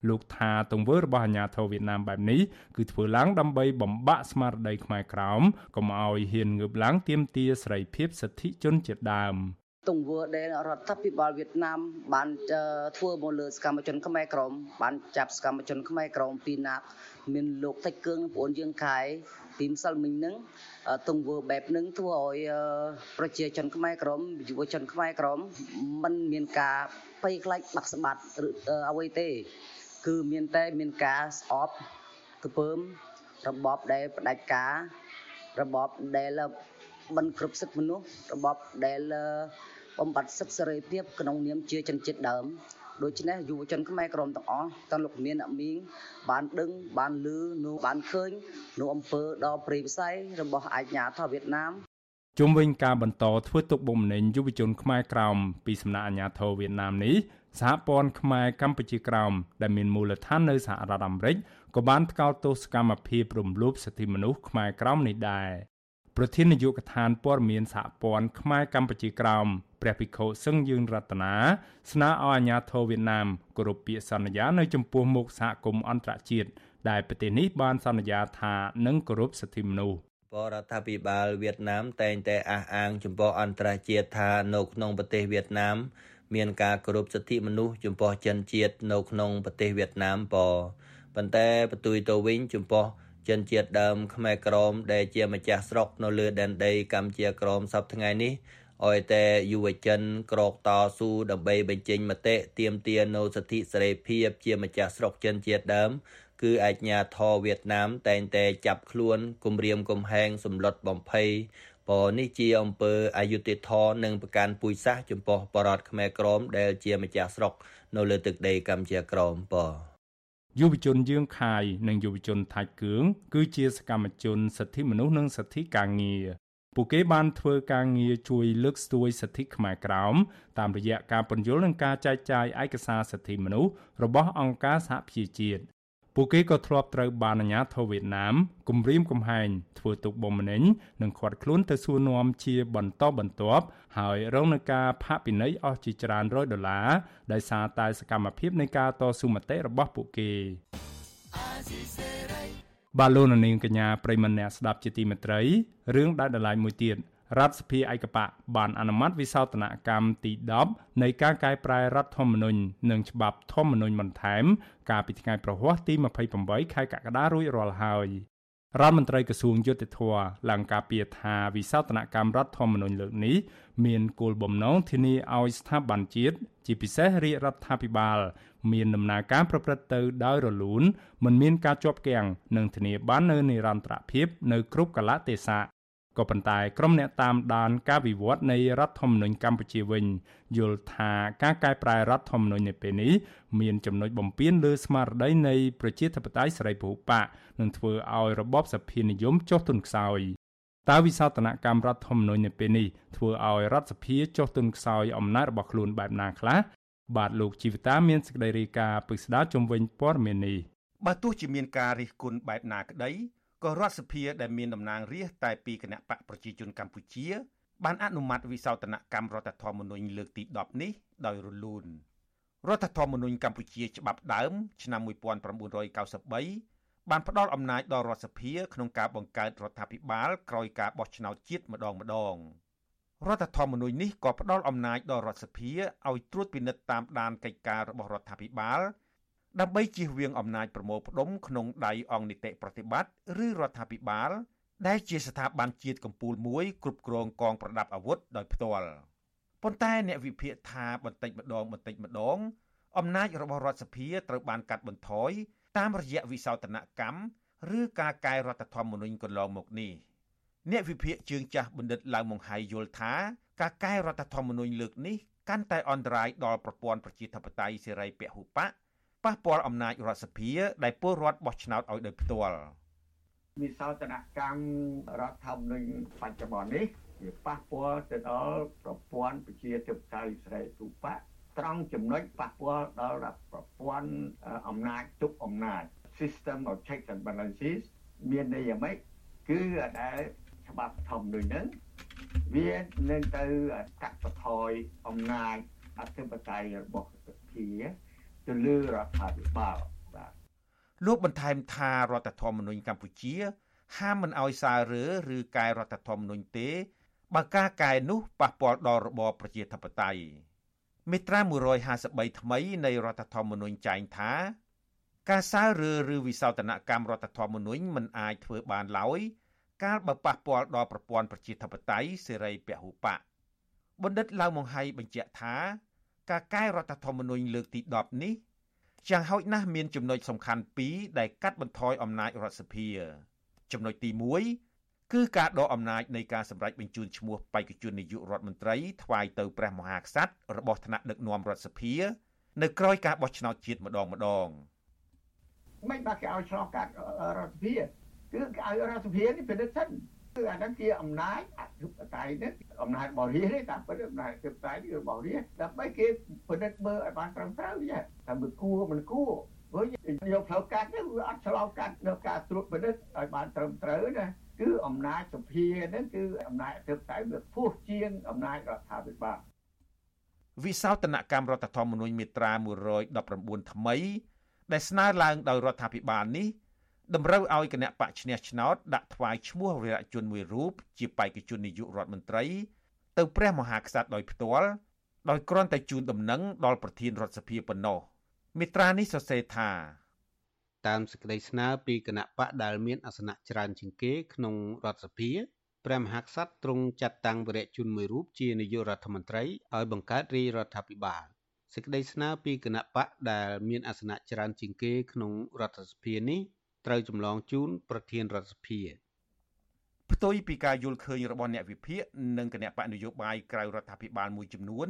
លោកថាទង្វើរបស់អាញាធរវៀតណាមបែបនេះគឺធ្វើឡើងដើម្បីបំបាក់ស្មារតីខ្មែរក្រោមកុំឲ្យហ៊ានងើបឡើងទាមទារសេរីភាពសិទ្ធិជនជាតិដើម ទង្វើដែលរដ្ឋាភិបាលវៀតណាមបានធ្វើមកលើសកម្មជនខ្មែរក្រមបានចាប់សកម្មជនខ្មែរក្រមពីរនាក់មានលោកតិចគឿងនិងប្អូនយើងខែទីម្សិលមិញហ្នឹងទង្វើបែបហ្នឹងធ្វើឲ្យប្រជាជនខ្មែរក្រមយុវជនខ្មែរក្រមมันមានការភ័យខ្លាចបាក់ស្បាត់ឬអ្វីទេ គឺមានតែមានការស្អប់កពើមរបបដែលផ្ដាច់ការរបបដែលមិនគ្រប់សិទ្ធិមនុស្សរបបដែល បំបត្តិសិទ្ធិសេរីភាពក្នុងនាមជាជនជាតិដើមដូច្នេះយុវជនខ្មែរក្រមទាំងអស់ទាំងលោកមានអ្នកមីងបានដឹងបានឮនោះបានឃើញនោះអំពើដ៏ព្រៃផ្សៃរបស់អាជ្ញាធរវៀតណាមជុំវិញការបន្តធ្វើទុកបុកម្នេញយុវជនខ្មែរក្រោមពីសំណាក់អាជ្ញាធរវៀតណាមនេះសហព័ន្ធខ្មែរកម្ពុជាក្រោមដែលមានមូលដ្ឋាននៅសហរដ្ឋអាមេរិកក៏បានថ្កោលទោសកម្មភាពរំលោភសិទ្ធិមនុស្សខ្មែរក្រោមនេះដែរ ប្រធាននាយកដ្ឋានព័ត៌មានសហព័ន្ធខ្មែរកម្ពុជាក្រោមព្រះភិក្ខុសឹងយើងរតនាស្នើឲ្យអាជ្ញាធរវៀតណាមគោរពពាក្យសន្យានៅចំពោះមុខសហគមន៍អន្តរជាតិដែលប្រទេសនេះបានសន្យាថានឹងគោរពសិទ្ធិមនុស្សពបរដ្ឋាភិបាលវៀតណាមតែងតែអះអាងចំពោះអន្តរជាតិថានៅក្នុងប្រទេសវៀតណាម មានការគោរពសិទ្ធិមនុស្សចំពោះជនជាតិនៅក្នុងប្រទេសវៀតណាមពប៉ុន្តែបន្ទុយទៅវិញចំពោះ ជនជាតិដើមខ្មែរក្រមដែលជាម្ចាស់ស្រុកនៅលើដែនដីកម្ពុជាក្រមសពថ្ងៃនេះអោយតែយុវជនក្រកតស៊ូដើម្បីបញ្ចេញមតិទាមទារនូវសិទ្ធិសេរីភាពជាម្ចាស់ស្រុកជនជាតិដើមគឺអាជ្ញាធរវៀតណាមតែងតែចាប់ខ្លួនគំរាមកំហែងសម្លុតបំភ័យព្រោះនេះជាអំពើអយុត្តិធម៌និងប្រកាន់ពូជសាសន៍ចំពោះបរតខ្មែរក្រមដែលជាម្ចាស់ស្រុកនៅលើទឹកដីកម្ពុជាក្រមប យុវជនយើងខាយនិងយុវជនថៃគឿងគឺជាសកម្មជនសិទ្ធិមនុស្សនិងសិទ្ធិការងារពួកគេបានធ្វើការងារជួយលើកស្ទួយសិទ្ធិខ្មែរក្រោមតាមរយៈការពន្យល់និងការចែកចាយឯកសារសិទ្ធិមនុស្សរបស់អង្គការសហប្រជាជាតិ ពួកគេក៏ធ្លាប់ត្រូវបានអាជ្ញាធរវៀតណាមគំរាមកំហែងធ្វើទុកបុកម្នេញនិងឃាត់ខ្លួនទៅសួរនាំជាបន្តបន្ទាប់ហើយរងនឹងការផាកពិន័យអស់ជាច្រើនរយដុល្លារដោយសារតែសកម្មភាពនៃការតស៊ូមតិរបស់ពួកគេបាឡូននាងកញ្ញាប្រិមម្នាក់ស្ដាប់ជាទីមេត្រីរឿងដែលដライមួយទៀត រដ្ឋសភាឯកបៈបានអនុម័តវិសោធនកម្មទី10នៃការកែប្រែរដ្ឋធម្មនុញ្ញនិងច្បាប់ធម្មនុញ្ញបន្ថែម កាលពីថ្ងៃប្រហ័សទី28ខែកក្កដារួចរាល់ហើយរដ្ឋមន្ត្រីក្រសួងយុតិធធឡើងការពីថាវិសោធនកម្មរដ្ឋធម្មនុញ្ញលើកនេះមានគោលបំណងធានាឲ្យស្ថាប័នជាតិជាពិសេសរាជរដ្ឋាភិបាល មានដំណើរការប្រព្រឹត្តទៅដោយរលូនមិនមានការជាប់គាំងនិងធានាបាននូវនិរន្តរភាពនៅគ្រប់កលៈទេសៈ ក៏ប៉ុន្តែក្រុមអ្នកតាមដានការវិវត្តនៃរដ្ឋធម្មនុញ្ញកម្ពុជាវិញ យល់ថាការកែប្រែរដ្ឋធម្មនុញ្ញនៅពេលនេះមានចំណុចបំពានលើស្មារតីនៃប្រជាធិបតេយ្យសេរីពហុបកនិងធ្វើឲ្យរបបសភានិយមចុះទុនខ្សោយតើវិសោធនកម្មរដ្ឋធម្មនុញ្ញនៅពេលនេះធ្វើឲ្យរដ្ឋសភាចុះទុនខ្សោយអំណាចរបស់ខ្លួនបែបណាខ្លះបាទលោកជីវតាមានសេចក្តីរាយការណ៍ពិស្ដារជំវិញព័ត៌មាននេះបើទោះជាមានការរិះគន់បែបណាក្តី ក៏រដ្ឋសភាដែលមានតំណាងរាស្ត្រតែពីគណៈបកប្រជាជនកម្ពុជា បានអនុម័តវិសោធនកម្មរដ្ឋធម្មនុញ្ញលើកទី10នេះដោយរលូនរដ្ឋធម្មនុញ្ញកម្ពុជាច្បាប់ដើម ឆ្នាំ1993បានផ្ដល់អំណាចដល់រដ្ឋសភាក្នុងការបង្កើតរដ្ឋាភិបាលក្រោយការបោះឆ្នោតជាតិម្ដងម្ដងរដ្ឋធម្មនុញ្ញនេះក៏ផ្ដល់អំណាចដល់រដ្ឋសភាឲ្យត្រួតពិនិត្យតាមដានកិច្ចការរបស់រដ្ឋាភិបាល ដើម្បីជៀសវាងអំណាចប្រមូលផ្ដុំក្នុងដៃអង្គនីតិប្រតិបត្តិឬរដ្ឋាភិបាល ដែលជាស្ថាប័នជាតិកម្ពុជាមួយគ្រប់គ្រងកងប្រដាប់អាវុធដោយផ្ទាល់ប៉ុន្តែអ្នកវិភាគថាបន្តិចម្ដងបន្តិចម្ដងអំណាចរបស់រដ្ឋសភាត្រូវបានកាត់បន្ថយតាមរយៈវិសោធនកម្មឬការកែរដ្ឋធម្មនុញ្ញកន្លងមកនេះអ្នកវិភាគជើងចាស់បណ្ឌិតឡៅម៉ុងហៃយល់ថាការកែរដ្ឋធម្មនុញ្ញលើកនេះកាន់តែអន្តរាយដល់ប្រព័ន្ធប្រជាធិបតេយ្យសេរីពហុបក ប៉ះពាល់អំណាចរដ្ឋសភា ដែលពលរដ្ឋបោះឆ្នោតឲ្យដោយផ្ទាល់វិសោធនកម្មរដ្ឋធម្មនុញ្ញបច្ចុប្បន្ននេះវាប៉ះពាល់ទៅដល់ប្រព័ន្ធប្រជាធិបតេយ្យសេរីទូបៈត្រង់ចំណុចប៉ះពាល់ដល់ប្រព័ន្ធអំណាចទុកអំណាច system of checks and balances មានន័យយ៉ាងម៉េចគឺដែលច្បាប់ធម្មនុញ្ញហ្នឹងវានឹងទៅកាត់បន្ថយអំណាចអធិបតេយ្យរបស់សភា ទៅលើរដ្ឋាភិបាលបាទលោកបន្ថែមថារដ្ឋធម្មនុញ្ញកម្ពុជា ហាមមិនអោយសាររើឬកែរដ្ឋធម្មនុញ្ញទេបើការកែនោះប៉ះពាល់ដល់របបប្រជាធិបតេយ្យមាត្រា153ថ្មីនៃរដ្ឋធម្មនុញ្ញចែងថាការសាររើឬវិសោធនកម្មរដ្ឋធម្មនុញ្ញមិនអាចធ្វើបានឡើយកាលបើប៉ះពាល់ដល់ប្រព័ន្ធប្រជាធិបតេយ្យសេរីពហុបកបណ្ឌិតឡៅម៉ុងហៃបញ្ជាក់ថា ការកែរដ្ឋធម្មនុញ្ញលើកទី10នេះយ៉ាងហោចណាស់មានចំណុចសំខាន់ពីរដែលកាត់បន្ថយអំណាចរដ្ឋសភា ចំណុចទី1គឺការដកអំណាចនៃការសម្រេចបញ្ជូនឈ្មោះបេក្ខជននាយករដ្ឋមន្ត្រីថ្វាយទៅព្រះមហាក្សត្ររបស់ថ្នាក់ដឹកនាំរដ្ឋសភា នៅក្រោយការបោះឆ្នោតជាតិម្ដងម្ដងមិនបាក់គេឲ្យឆ្លោះកាត់រដ្ឋសភាគឺគេឲ្យរដ្ឋសភានេះពិនិត្យសិន គឺអាហ្នឹងជាអំណាចអធិបតេយ្យនេះអំណាចបរិយាទេតាមពិតអំណាចអធិបតេយ្យនេះរបស់រាជដើម្បីគេពិនិត្យមើលឲ្យបានត្រឹមត្រូវចាថាមិនគួរមិនគួរព្រោះយកផ្លូវកាត់នេះវាអត់ឆ្លងកាត់នៅការត្រួតពិនិត្យឲ្យបានត្រឹមត្រូវណាគឺអំណាចសភាហ្នឹងគឺអំណាចអធិបតេយ្យវាខ្ពស់ជាងអំណាចរដ្ឋាភិបាលវិសោធនកម្មរដ្ឋធម្មនុញ្ញមាត្រា119ថ្មី ដែលស្នើឡើងដោយរដ្ឋាភិបាលនេះ តម្រូវឲ្យគណៈបកឈ្នះឆ្នោតដាក់ថ្វាយឈ្មោះវីរៈជនមួយរូបជាបេក្ខជននាយករដ្ឋមន្ត្រី ទៅព្រះមហាក្សត្រដោយផ្ទាល់ដោយគ្រាន់តែជូនដំណឹងដល់ប្រធានរដ្ឋសភាប៉ុណ្ណោះមិត្រានេះសរសេរថាតាមសេចក្តីស្នើពីគណៈបកដែលមានអាសនៈច្រើនជាងគេក្នុងរដ្ឋសភាព្រះមហាក្សត្រទ្រង់ចាត់តាំងវីរៈជនមួយរូបជានាយករដ្ឋមន្ត្រីឲ្យបង្កើតរាជរដ្ឋាភិបាលសេចក្តីស្នើពីគណៈបកដែលមានអាសនៈច្រើនជាងគេក្នុងរដ្ឋសភានេះ ត្រូវចម្លងជូនប្រធានរដ្ឋសភាផ្ទុយពីការយល់ឃើញរបស់អ្នកវិភាគនិងគណៈបកនយោបាយក្រៅរដ្ឋាភិបាលមួយចំនួន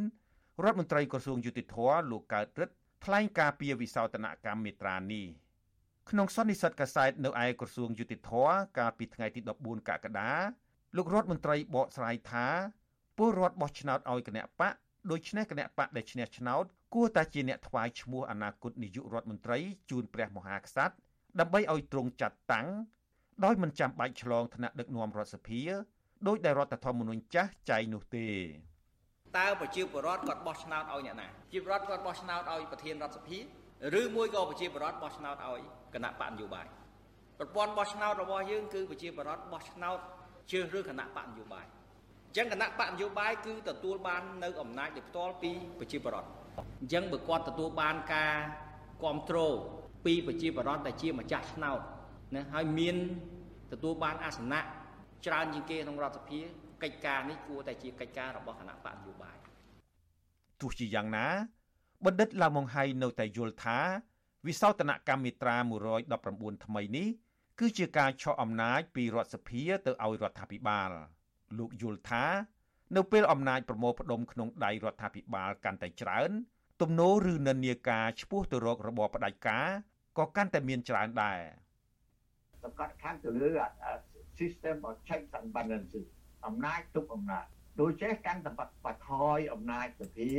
រដ្ឋមន្ត្រីក្រសួងយុតិធធលោកកើតរិទ្ធថ្លែងការពីវិសោធនកម្មមេត្រានេះក្នុងសន្និសីទកាសែតនៅឯក្រសួងយុតិធធកាលពីថ្ងៃទី14កក្កដាលោករដ្ឋមន្ត្រីបកស្រាយថាពលរដ្ឋបោះឆ្នោតឲ្យគណៈបកដូច្នេះគណៈបកដែលឈ្នះឆ្នោតគួរតែជាអ្នកថ្វាយឈ្មោះអនាគតនាយករដ្ឋមន្ត្រីជូនព្រះមហាក្សត្រ ដើម្បីឲ្យទ្រង់ចាត់តាំងដោយមិនចាំបាច់ឆ្លងថ្នាក់ដឹកនាំរដ្ឋសភាដោយដែលរដ្ឋធម្មនុញ្ញចាស់ចែងនោះទេតើប្រជាពលរដ្ឋគាត់បោះឆ្នោតឲ្យអ្នកណាប្រជាពលរដ្ឋគាត់បោះឆ្នោតឲ្យប្រធានរដ្ឋសភាឬមួយក៏ប្រជាពលរដ្ឋបោះឆ្នោតឲ្យគណៈបកនយោបាយប្រព័ន្ធបោះឆ្នោតរបស់យើងគឺប្រជាពលរដ្ឋបោះឆ្នោតជ្រើសរើសគណៈបកនយោបាយអញ្ចឹងគណៈបកនយោបាយគឺទទួលបាននៅអំណាចដោយផ្ទាល់ពីប្រជាពលរដ្ឋអញ្ចឹងបើគាត់ទទួលបានការគ្រប់គ្រង ពីប្រជាពលរដ្ឋដែលជាម្ចាស់ឆ្នោតណាហើយមានទទួលបានអាសនៈច្រើនជាងគេក្នុងរដ្ឋសភាកិច្ចការនេះគួរតែជាកិច្ចការរបស់គណៈបកនយោបាយទោះជាយ៉ាងណាបណ្ឌិតឡាវម៉ុងហៃនៅតែយល់ថាវិសោធនកម្មមេត្រា119ថ្មីនេះគឺជាការឆក់អំណាចពីរដ្ឋសភាទៅឲ្យរដ្ឋាភិបាលលោកយល់ថានៅពេលអំណាចប្រមូលផ្ដុំក្នុងដៃរដ្ឋាភិបាលកាន់តែច្រើន ទំនោរឬនិន្នាការឈ្មោះទៅរករបបផ្ដាច់ការ ក៏កាន់តែមានច្រើនដែរសង្កត់ខាន់ទៅលើ system of checks and balances អំណាចទុកអំណាចដូចចេះកាន់តែបថយអំណាចសភា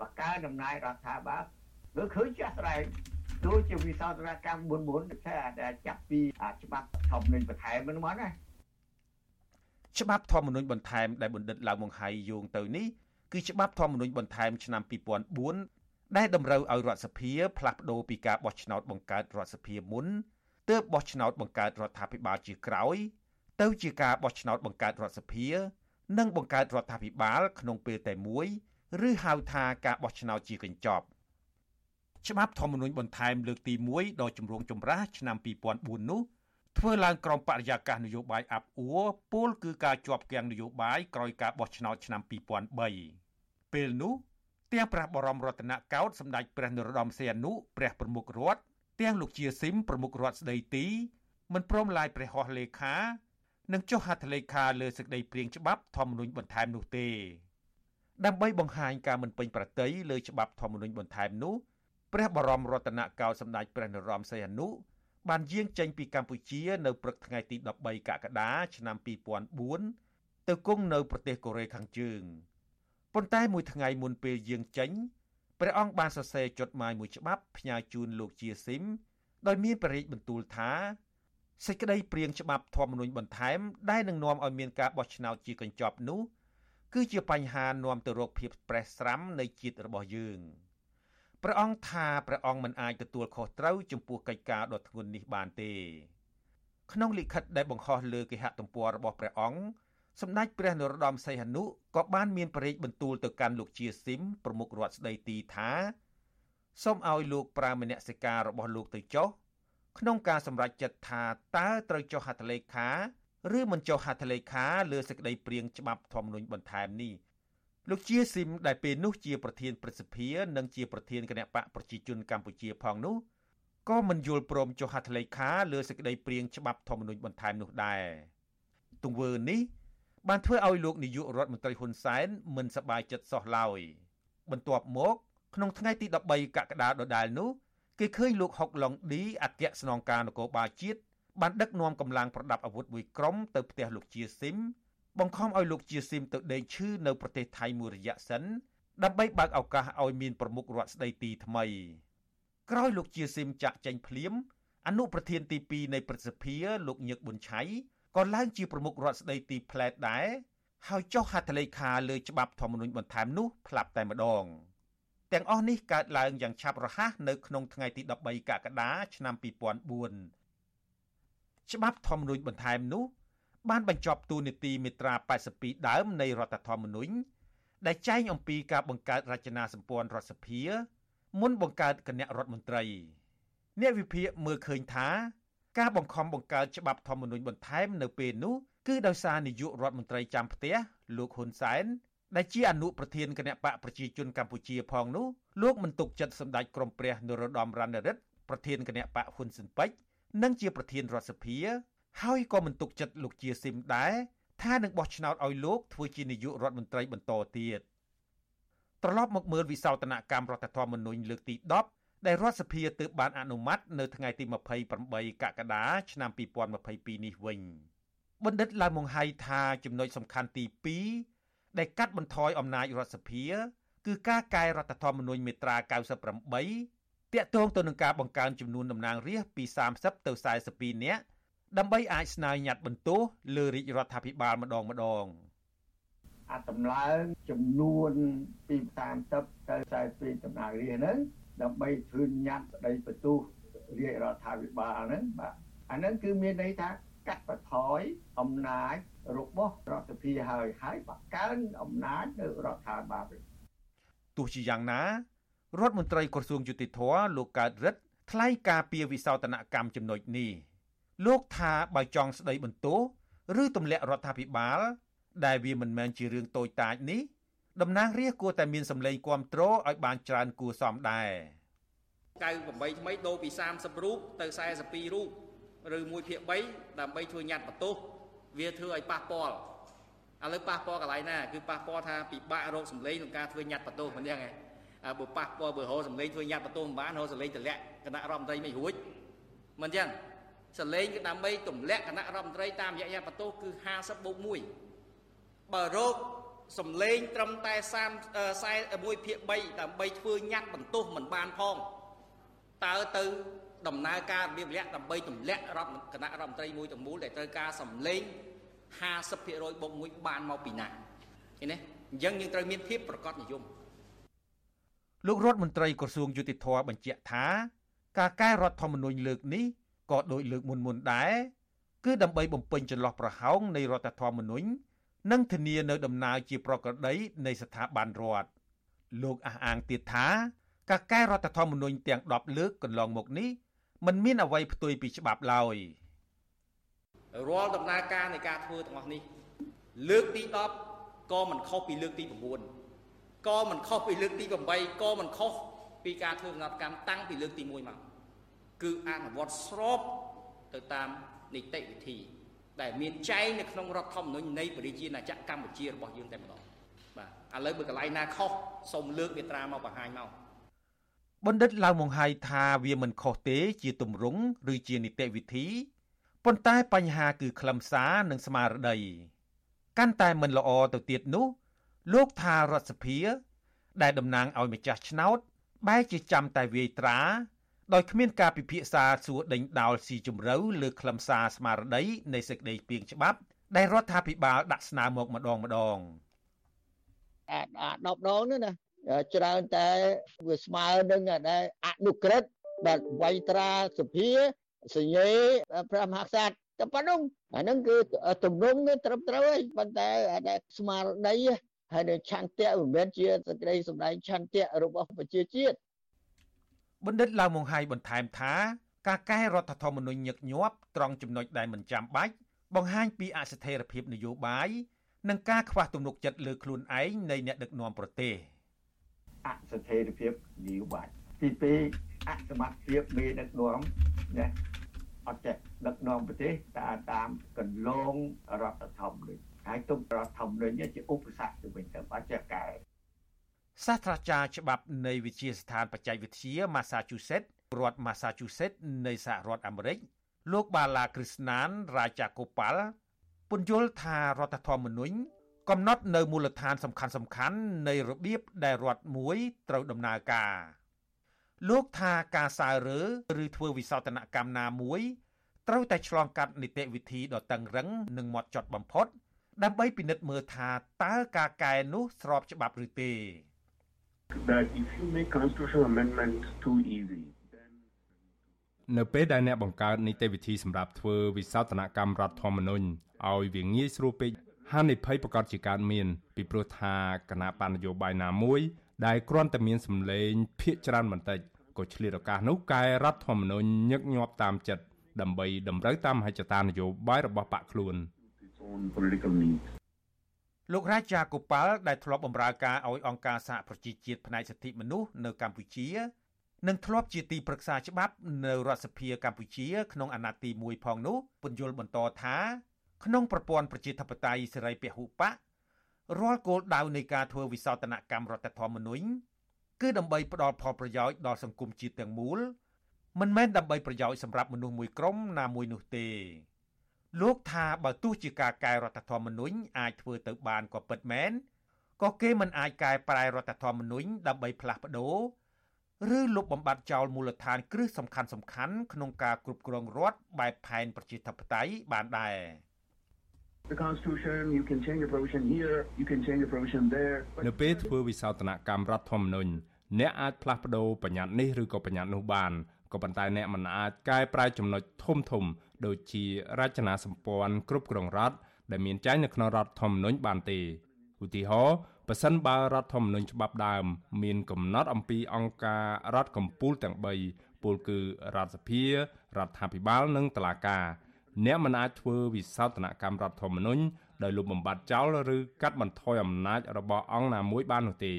បកកើអំណាចរដ្ឋាភិបាលលើឃើញចាស់ស្រែកដូចជាវិសោធនកម្ម44ថាដែលចាប់ពីច្បាប់ធម្មនុញ្ញបន្ថែមហ្នឹងមកណាច្បាប់ធម្មនុញ្ញបន្ថែមដែលបណ្ឌិតឡាវម៉ុងហៃយោងទៅនេះគឺច្បាប់ធម្មនុញ្ញបន្ថែមឆ្នាំ2004 ដែលតម្រូវឲ្យរដ្ឋសភាផ្លាស់ប្តូរពីការបោះឆ្នោតបង្កើតរដ្ឋសភាមុនទើបបោះឆ្នោតបង្កើតរដ្ឋាភិបាលជាក្រោយ ទៅជាការបោះឆ្នោតបង្កើតរដ្ឋសភា និងបង្កើតរដ្ឋាភិបាលក្នុងពេលតែមួយឬហៅថាការបោះឆ្នោតជាកញ្ចប់ច្បាប់ធម្មនុញ្ញបន្ថែមលើកទី1ដល់ជំរងចម្រាស់ឆ្នាំ2004នោះធ្វើឡើងក្រោមបរិយាកាសនយោបាយអាប់អួរពលគឺការជាប់គាំងនយោបាយក្រោយការបោះឆ្នោតឆ្នាំ2003ពេលនោះ ទាំងព្រះបរមរតនកោដ្ឋសម្ដេចព្រះនរោត្តមសីហនុព្រះប្រមុខរដ្ឋទាំងលោកជាស៊ីមប្រមុខរដ្ឋស្ដីទីមិនព្រមឡាយព្រះហស្ថលេខានិងចុះហត្ថលេខាលើសេចក្តីព្រាងច្បាប់ធម្មនុញ្ញបន្ថែមនោះទេដើម្បីបង្ហាញការមិនពេញប្រតិយលើច្បាប់ធម្មនុញ្ញបន្ថែមនោះព្រះបរមរតនកោដ្ឋសម្ដេចព្រះនរោត្តមសីហនុបានយាងចេញពីកម្ពុជានៅព្រឹកថ្ងៃទី13កក្កដាឆ្នាំ2004ទៅគង់នៅប្រទេសកូរ៉េខាងជើង ប៉ុន្តែមួយថ្ងៃមុនពេលយាងចេញព្រះអង្គបានសរសេរចុតម៉ាយមួយច្បាប់ផ្ញើជូនលោកជាស៊ីមដោយមានប្រេកបន្ទូលថាសេចក្តីព្រៀងច្បាប់ធម្មនុញ្ញបន្ថែមដែលនឹងនាំឲ្យមានការបោះឆ្នោតជាកញ្ចប់នោះគឺជាបញ្ហានាំទៅរកភាពប្រេះស្រាំនៃជាតិរបស់យើងព្រះអង្គថាព្រះអង្គមិនអាចទទួលខុសត្រូវចំពោះកិច្ចការដ៏ធ្ងន់នេះបានទេក្នុងលិខិតដែលបង្ហោះលើគេហទំព័ររបស់ព្រះអង្គ សម្ដេចព្រះនរោត្តមសីហនុក៏បានមានប្រេកបន្ទូលទៅកាន់លោកជាស៊ីមប្រមុខរដ្ឋស្ដីទីថាសូមឲ្យលោកប្រើមនសិការរបស់លោកទៅចុះក្នុងការសម្រេចចិត្តថាតើត្រូវចុះហត្ថលេខាឬមិនចុះហត្ថលេខាលើសេចក្តីព្រាងច្បាប់ធម្មនុញ្ញបន្ថែមនេះលោកជាស៊ីមដែលពេលនោះជាប្រធានព្រឹទ្ធសភានិងជាប្រធានគណៈបកប្រជាជនកម្ពុជាផងនោះក៏មិនយល់ព្រមចុះហត្ថលេខាលើសេចក្តីព្រាងច្បាប់ធម្មនុញ្ញបន្ថែមនោះដែរទង្វើនេះ បានធ្វើឲ្យលោកនាយករដ្ឋមន្ត្រីហ៊ុនសែនមិនសប្បាយចិត្តសោះឡើយបន្ទាប់មកក្នុងថ្ងៃទី13កក្កដាដដែលនោះគេឃើញលោកហុកឡុងឌីអគ្គស្នងការនគរបាលជាតិបានដឹកនាំកម្លាំងប្រដាប់អាវុធមួយក្រុមទៅផ្ទះលោកជាស៊ីមបង្ខំឲ្យលោកជាស៊ីមទៅដេកឈឺនៅប្រទេសថៃមួយរយៈសិនដើម្បីបើកឱកាសឲ្យមានប្រមុខរដ្ឋស្ដីទីថ្មីក្រោយលោកជាស៊ីមចាក់ចេញភ្លាមអនុប្រធានទី2នៃប្រសិទ្ធិលោកញឹកប៊ុនឆៃ ក៏ឡើងជាប្រមុខរដ្ឋស្ដីទីផ្លែតដែរហើយចុះហត្ថលេខាលើច្បាប់ធម្មនុញ្ញបន្ថែមនោះផ្លាប់តែម្ដងទាំងអស់នេះកើតឡើងយ៉ាងឆាប់រហ័សនៅក្នុងថ្ងៃទី13កក្កដាឆ្នាំ2004ច្បាប់ធម្មនុញ្ញបន្ថែមនោះ បានបញ្ចប់ទូនីតិមេត្រា82ដើមនៃរដ្ឋធម្មនុញ្ញដែលចែងអំពីការបង្កើតរចនាសម្ព័ន្ធរដ្ឋសភា មុនបង្កើតគណៈរដ្ឋមន្ត្រីអ្នកវិភាគមើលឃើញថា ការបង្ខំបង្កើតច្បាប់ធម្មនុញ្ញបន្ថែមនៅពេលនោះគឺដោយសារនាយករដ្ឋមន្ត្រីចាំផ្ទះលោកហ៊ុនសែនដែលជាអនុប្រធានគណៈបកប្រជាជនកម្ពុជាផងនោះលោកមិនទុកចិត្តសម្ដេចក្រមព្រះនរោត្តមរណរដ្ឋប្រធានគណៈបកហ៊ុនស៊ិនប៉ិចនិងជាប្រធានរដ្ឋសភាហើយក៏មិនទុកចិត្តលោកជាស៊ីមដែរថានឹងបោះឆ្នោតឲ្យលោកធ្វើជានាយករដ្ឋមន្ត្រីបន្តទៀតត្រឡប់មកមើលវិសោធនកម្មរដ្ឋធម្មនុញ្ញលើកទី10 ដែលរដ្ឋសភាទើបបានអនុម័តនៅថ្ងៃទី28កក្កដាឆ្នាំ2022នេះវិញបណ្ឌិតឡាវម៉ុងហៃថាចំណុចសំខាន់ទី2ដែលកាត់បន្ថយអំណាចរដ្ឋសភា គឺការកែរដ្ឋធម្មនុញ្ញមាត្រា98តាក់ទងទៅនឹងការបង្កើនចំនួនតំណាងរាស្ត្រពី30ទៅ42នាក់ដើម្បីអាចស្នើញត្តិបន្ទោសលើរាជរដ្ឋាភិបាលម្ដងម្ដងអត្តតម្លើងចំនួនពី30ទៅ42តំណាងរាស្ត្រហ្នឹង ដើម្បីធ្វើញត្តិស្ដីបន្ទោសរាជរដ្ឋាភិបាលហ្នឹងបាទអាហ្នឹងគឺមានន័យថាកាត់បន្ថយអំណាចរបស់រដ្ឋសភាហើយហើយបង្កើនអំណាចនៅរដ្ឋាភិបាលទោះជាយ៉ាងណារដ្ឋមន្ត្រីក្រសួងយុតិធធលោកកើតរិទ្ធថ្លែងការពីវិសោធនកម្មចំណុចនេះលោកថាបើចង់ស្ដីបន្ទោសឬទម្លាក់រដ្ឋាភិបាល ដែលវាមិនមែនជារឿងតូចតាចនេះ តំណាងរាស្ត្រគួរតែមានសម្លេងគ្រប់គ្រងឲ្យបានច្រើនគួរសមដែរ98ថ្មីដូរពី30រូបទៅ42រូបឬ1ភាគ3ដើម្បីធ្វើញត្តិបន្ទោសវាធ្វើឲ្យប៉ះពាល់ឥឡូវប៉ះពាល់កន្លែងណាគឺប៉ះពាល់ថាពិបាករកសម្លេងក្នុងការធ្វើញត្តិបន្ទោសមិនយ៉ាងហ៎បើប៉ះពាល់បើរកសម្លេងធ្វើញត្តិបន្ទោសមិនបានរកសម្លេងតម្លាក់គណៈរដ្ឋមន្ត្រីមិនរួចមិនយ៉ាងសម្លេងគឺដើម្បីទម្លាក់គណៈរដ្ឋមន្ត្រីតាមរយៈញត្តិបន្ទោសគឺ50បូក1បើរក សម្លេងត្រឹមតែ30 41ភាគ3ដើម្បីធ្វើញត្តិបន្ទោសមិនបានផងតើទៅដំណើរការរបៀបលក្ខដើម្បីទម្លាក់រដ្ឋគណៈរដ្ឋមន្ត្រីមួយទាំងមូលដែលត្រូវការសម្លេង50%បូក1បានមកពីណាឃើញទេអញ្ចឹងយើងត្រូវមានភាពប្រកបនិយមលោករដ្ឋមន្ត្រីក្រសួងយុតិធធបញ្ជាក់ថា ការកែរដ្ឋធម្មនុញ្ញលើកនេះក៏ដូចលើកមុនមុនដែរគឺដើម្បីបំពេញចន្លោះប្រហោងនៃរដ្ឋធម្មនុញ្ញ និងធានានៅដំណើរជាប្រក្រតីនៃស្ថាប័នរដ្ឋលោកអះអាងទៀតថាការកែរដ្ឋធម្មនុញ្ញទាំង10លើកកន្លងមកនេះมันមានអ្វីផ្ទុយពីច្បាប់ឡើយរាល់ដំណើរការនៃការធ្វើទាំងអស់នេះ លើកទី10ក៏មិនខុសពីលើកទី9ក៏មិនខុសពីលើកទី8ក៏មិនខុសពីការធ្វើដំណើរកម្មតាំងពីលើកទី1មកគឺអនុវត្តស្របទៅតាមនីតិវិធី ដែលមានចែងនៅក្នុងរដ្ឋធម្មនុញ្ញនៃប្រជាណាចក្រកម្ពុជារបស់យើងតែម្ដងបាទឥឡូវបើកន្លែងណាខុសសូមលើកមេត្រាមកបង្ហាញមកបណ្ឌិតឡាវម៉ុងហៃថាវាមិនខុសទេជាទម្រង់ឬជានីតិវិធីប៉ុន្តែបញ្ហាគឺខ្លឹមសារនិងស្មារតីកាន់តែមិនល្អទៅទៀតនោះលោកថារដ្ឋសភា ដែលតំណាងឲ្យម្ចាស់ឆ្នោតបែរជាចាំតែវាយត្រា ដោយគ្មានការពិភាក្សាសួរដេញដោលស៊ីជម្រៅលើខ្លឹមសារស្មារតីនៃសេចក្តីពីងច្បាប់ដែលរដ្ឋាភិបាលដាក់ស្នើមកម្ដងម្ដងអា10ដងនោះណាច្រើនតែវាស្មើនឹងដែលអនុក្រឹតបាទវៃត្រាសភាសញ្ញេព្រះមហាក្សត្រតែប៉ុណ្ណឹងអាហ្នឹងគឺទំនងត្រឹមត្រូវហើយប៉ុន្តែអាដែលស្មារតីហើយនឹងឆន្ទៈមិនមែនជាសេចក្តីសម្ដែងឆន្ទៈរបស់ប្រជាជាតិ បណ្ឌិតឡាវម៉ុងហៃបន្ថែមថាការកែរដ្ឋធម្មនុញ្ញញឹកញាប់ត្រង់ចំណុចដែលមិនចាំបាច់បង្ហាញពីអស្ថិរភាពនយោបាយនិងការខ្វះទំនុកចិត្តលើខ្លួនឯងនៃអ្នកដឹកនាំប្រទេស។អស្ថិរភាពនយោបាយទី2អសមត្ថភាពមេដឹកនាំណាអត់ចេះដឹកនាំប្រទេសតាមតាមកន្លងរដ្ឋធម្មនុញ្ញហើយទុករដ្ឋធម្មនុញ្ញជាឧបសគ្គទៅវិញទៅអត់ចេះកែ សាស្ត្រាចារ្យច្បាប់នៃវិទ្យាស្ថានបច្ចេកវិទ្យា Massachusetts រដ្ឋ Massachusetts នៃសហរដ្ឋអាមេរិកលោកបាឡាគ្រីស្ណានរាជាកូប៉ាល់ពន្យល់ថារដ្ឋធម្មនុញ្ញកំណត់នៅមូលដ្ឋានសំខាន់សំខាន់នៃរបៀបដែលរដ្ឋមួយត្រូវដំណើរការលោកថាការសើរើឬធ្វើវិសោធនកម្មណាមួយត្រូវតែឆ្លងកាត់នីតិវិធីដ៏តឹងរឹងនិងម៉ត់ចត់បំផុត ដើម្បីពិនិត្យមើលថាតើការកែនោះស្របច្បាប់ឬទេ that if you make constitutional amendment too easy នៅពេលដែលអ្នកបង្កើតនីតិវិធីសម្រាប់ធ្វើវិសោធនកម្មរដ្ឋធម្មនុញ្ញឲ្យវាងាយស្រួលពេកហានិភ័យប្រកាសជាកើតមាន ពីព្រោះថាគណៈបណ្ឌនយោបាយណាមួយដែលគ្រាន់តែមានសម្លេងភាកច្រើនបន្តិចក៏ឆ្លៀតឱកាសនោះកែរដ្ឋធម្មនុញ្ញញឹកញាប់តាមចិត្តដើម្បីតម្រូវតាមហិច្ចតានយោបាយរបស់បកខ្លួន លោករាជាកូប៉ាល់ដែលធ្លាប់បម្រើការឲ្យអង្គការសហប្រជាជាតិផ្នែកសិទ្ធិមនុស្សនៅកម្ពុជានិងធ្លាប់ជាទីប្រឹក្សាច្បាប់នៅរដ្ឋសភាកម្ពុជាក្នុងអាណត្តិទី1ផងនោះពន្យល់បន្តថាក្នុងប្រព័ន្ធប្រជាធិបតេយ្យសេរីពហុបករាល់គោលដៅនៃការធ្វើវិសោធនកម្មរដ្ឋធម្មនុញ្ញគឺដើម្បីផ្ដល់ផលប្រយោជន៍ដល់សង្គមជាតិទាំងមូលមិនមែនដើម្បីប្រយោជន៍សម្រាប់មនុស្សមួយក្រុមណាមួយនោះទេ លោកថាបើទោះជាការកែរដ្ឋធម្មនុញ្ញអាចធ្វើទៅបានក៏ពិតមែនក៏គេមិនអាចកែប្រែរដ្ឋធម្មនុញ្ញដើម្បីផ្លាស់ប្ដូរឬលុបបំបាត់ចោលមូលដ្ឋានគ្រឹះសំខាន់សំខាន់ក្នុងការគ្រប់គ្រងរដ្ឋបែបផែនប្រជាធិបតេយ្យបានដែរ The constitution you can change a provision here you can change a provision there នៅពេលធ្វើវិសោធនកម្មរដ្ឋធម្មនុញ្ញអ្នកអាចផ្លាស់ប្ដូរបញ្ញត្តិនេះឬក៏បញ្ញត្តិនោះបានក៏ប៉ុន្តែអ្នកមិនអាចកែប្រែចំណុចធំធំ ដូចជារចនាសម្ព័ន្ធគ្រប់គ្រងរដ្ឋដែលមានចែងនៅក្នុងរដ្ឋធម្មនុញ្ញបានទេឧទាហរណ៍ប៉ះសិនបើរដ្ឋធម្មនុញ្ញច្បាប់ដើម មានកំណត់អំពីអង្គការរដ្ឋកម្ពុជាទាំង3ពលគឺរដ្ឋសភារដ្ឋាភិបាលនិងតុលាការអ្នកមិនអាចធ្វើវិសោធនកម្មរដ្ឋធម្មនុញ្ញដោយលុបបំបាត់ចោលឬកាត់បន្ថយអំណាចរបស់អង្គណាមួយបាននោះទេ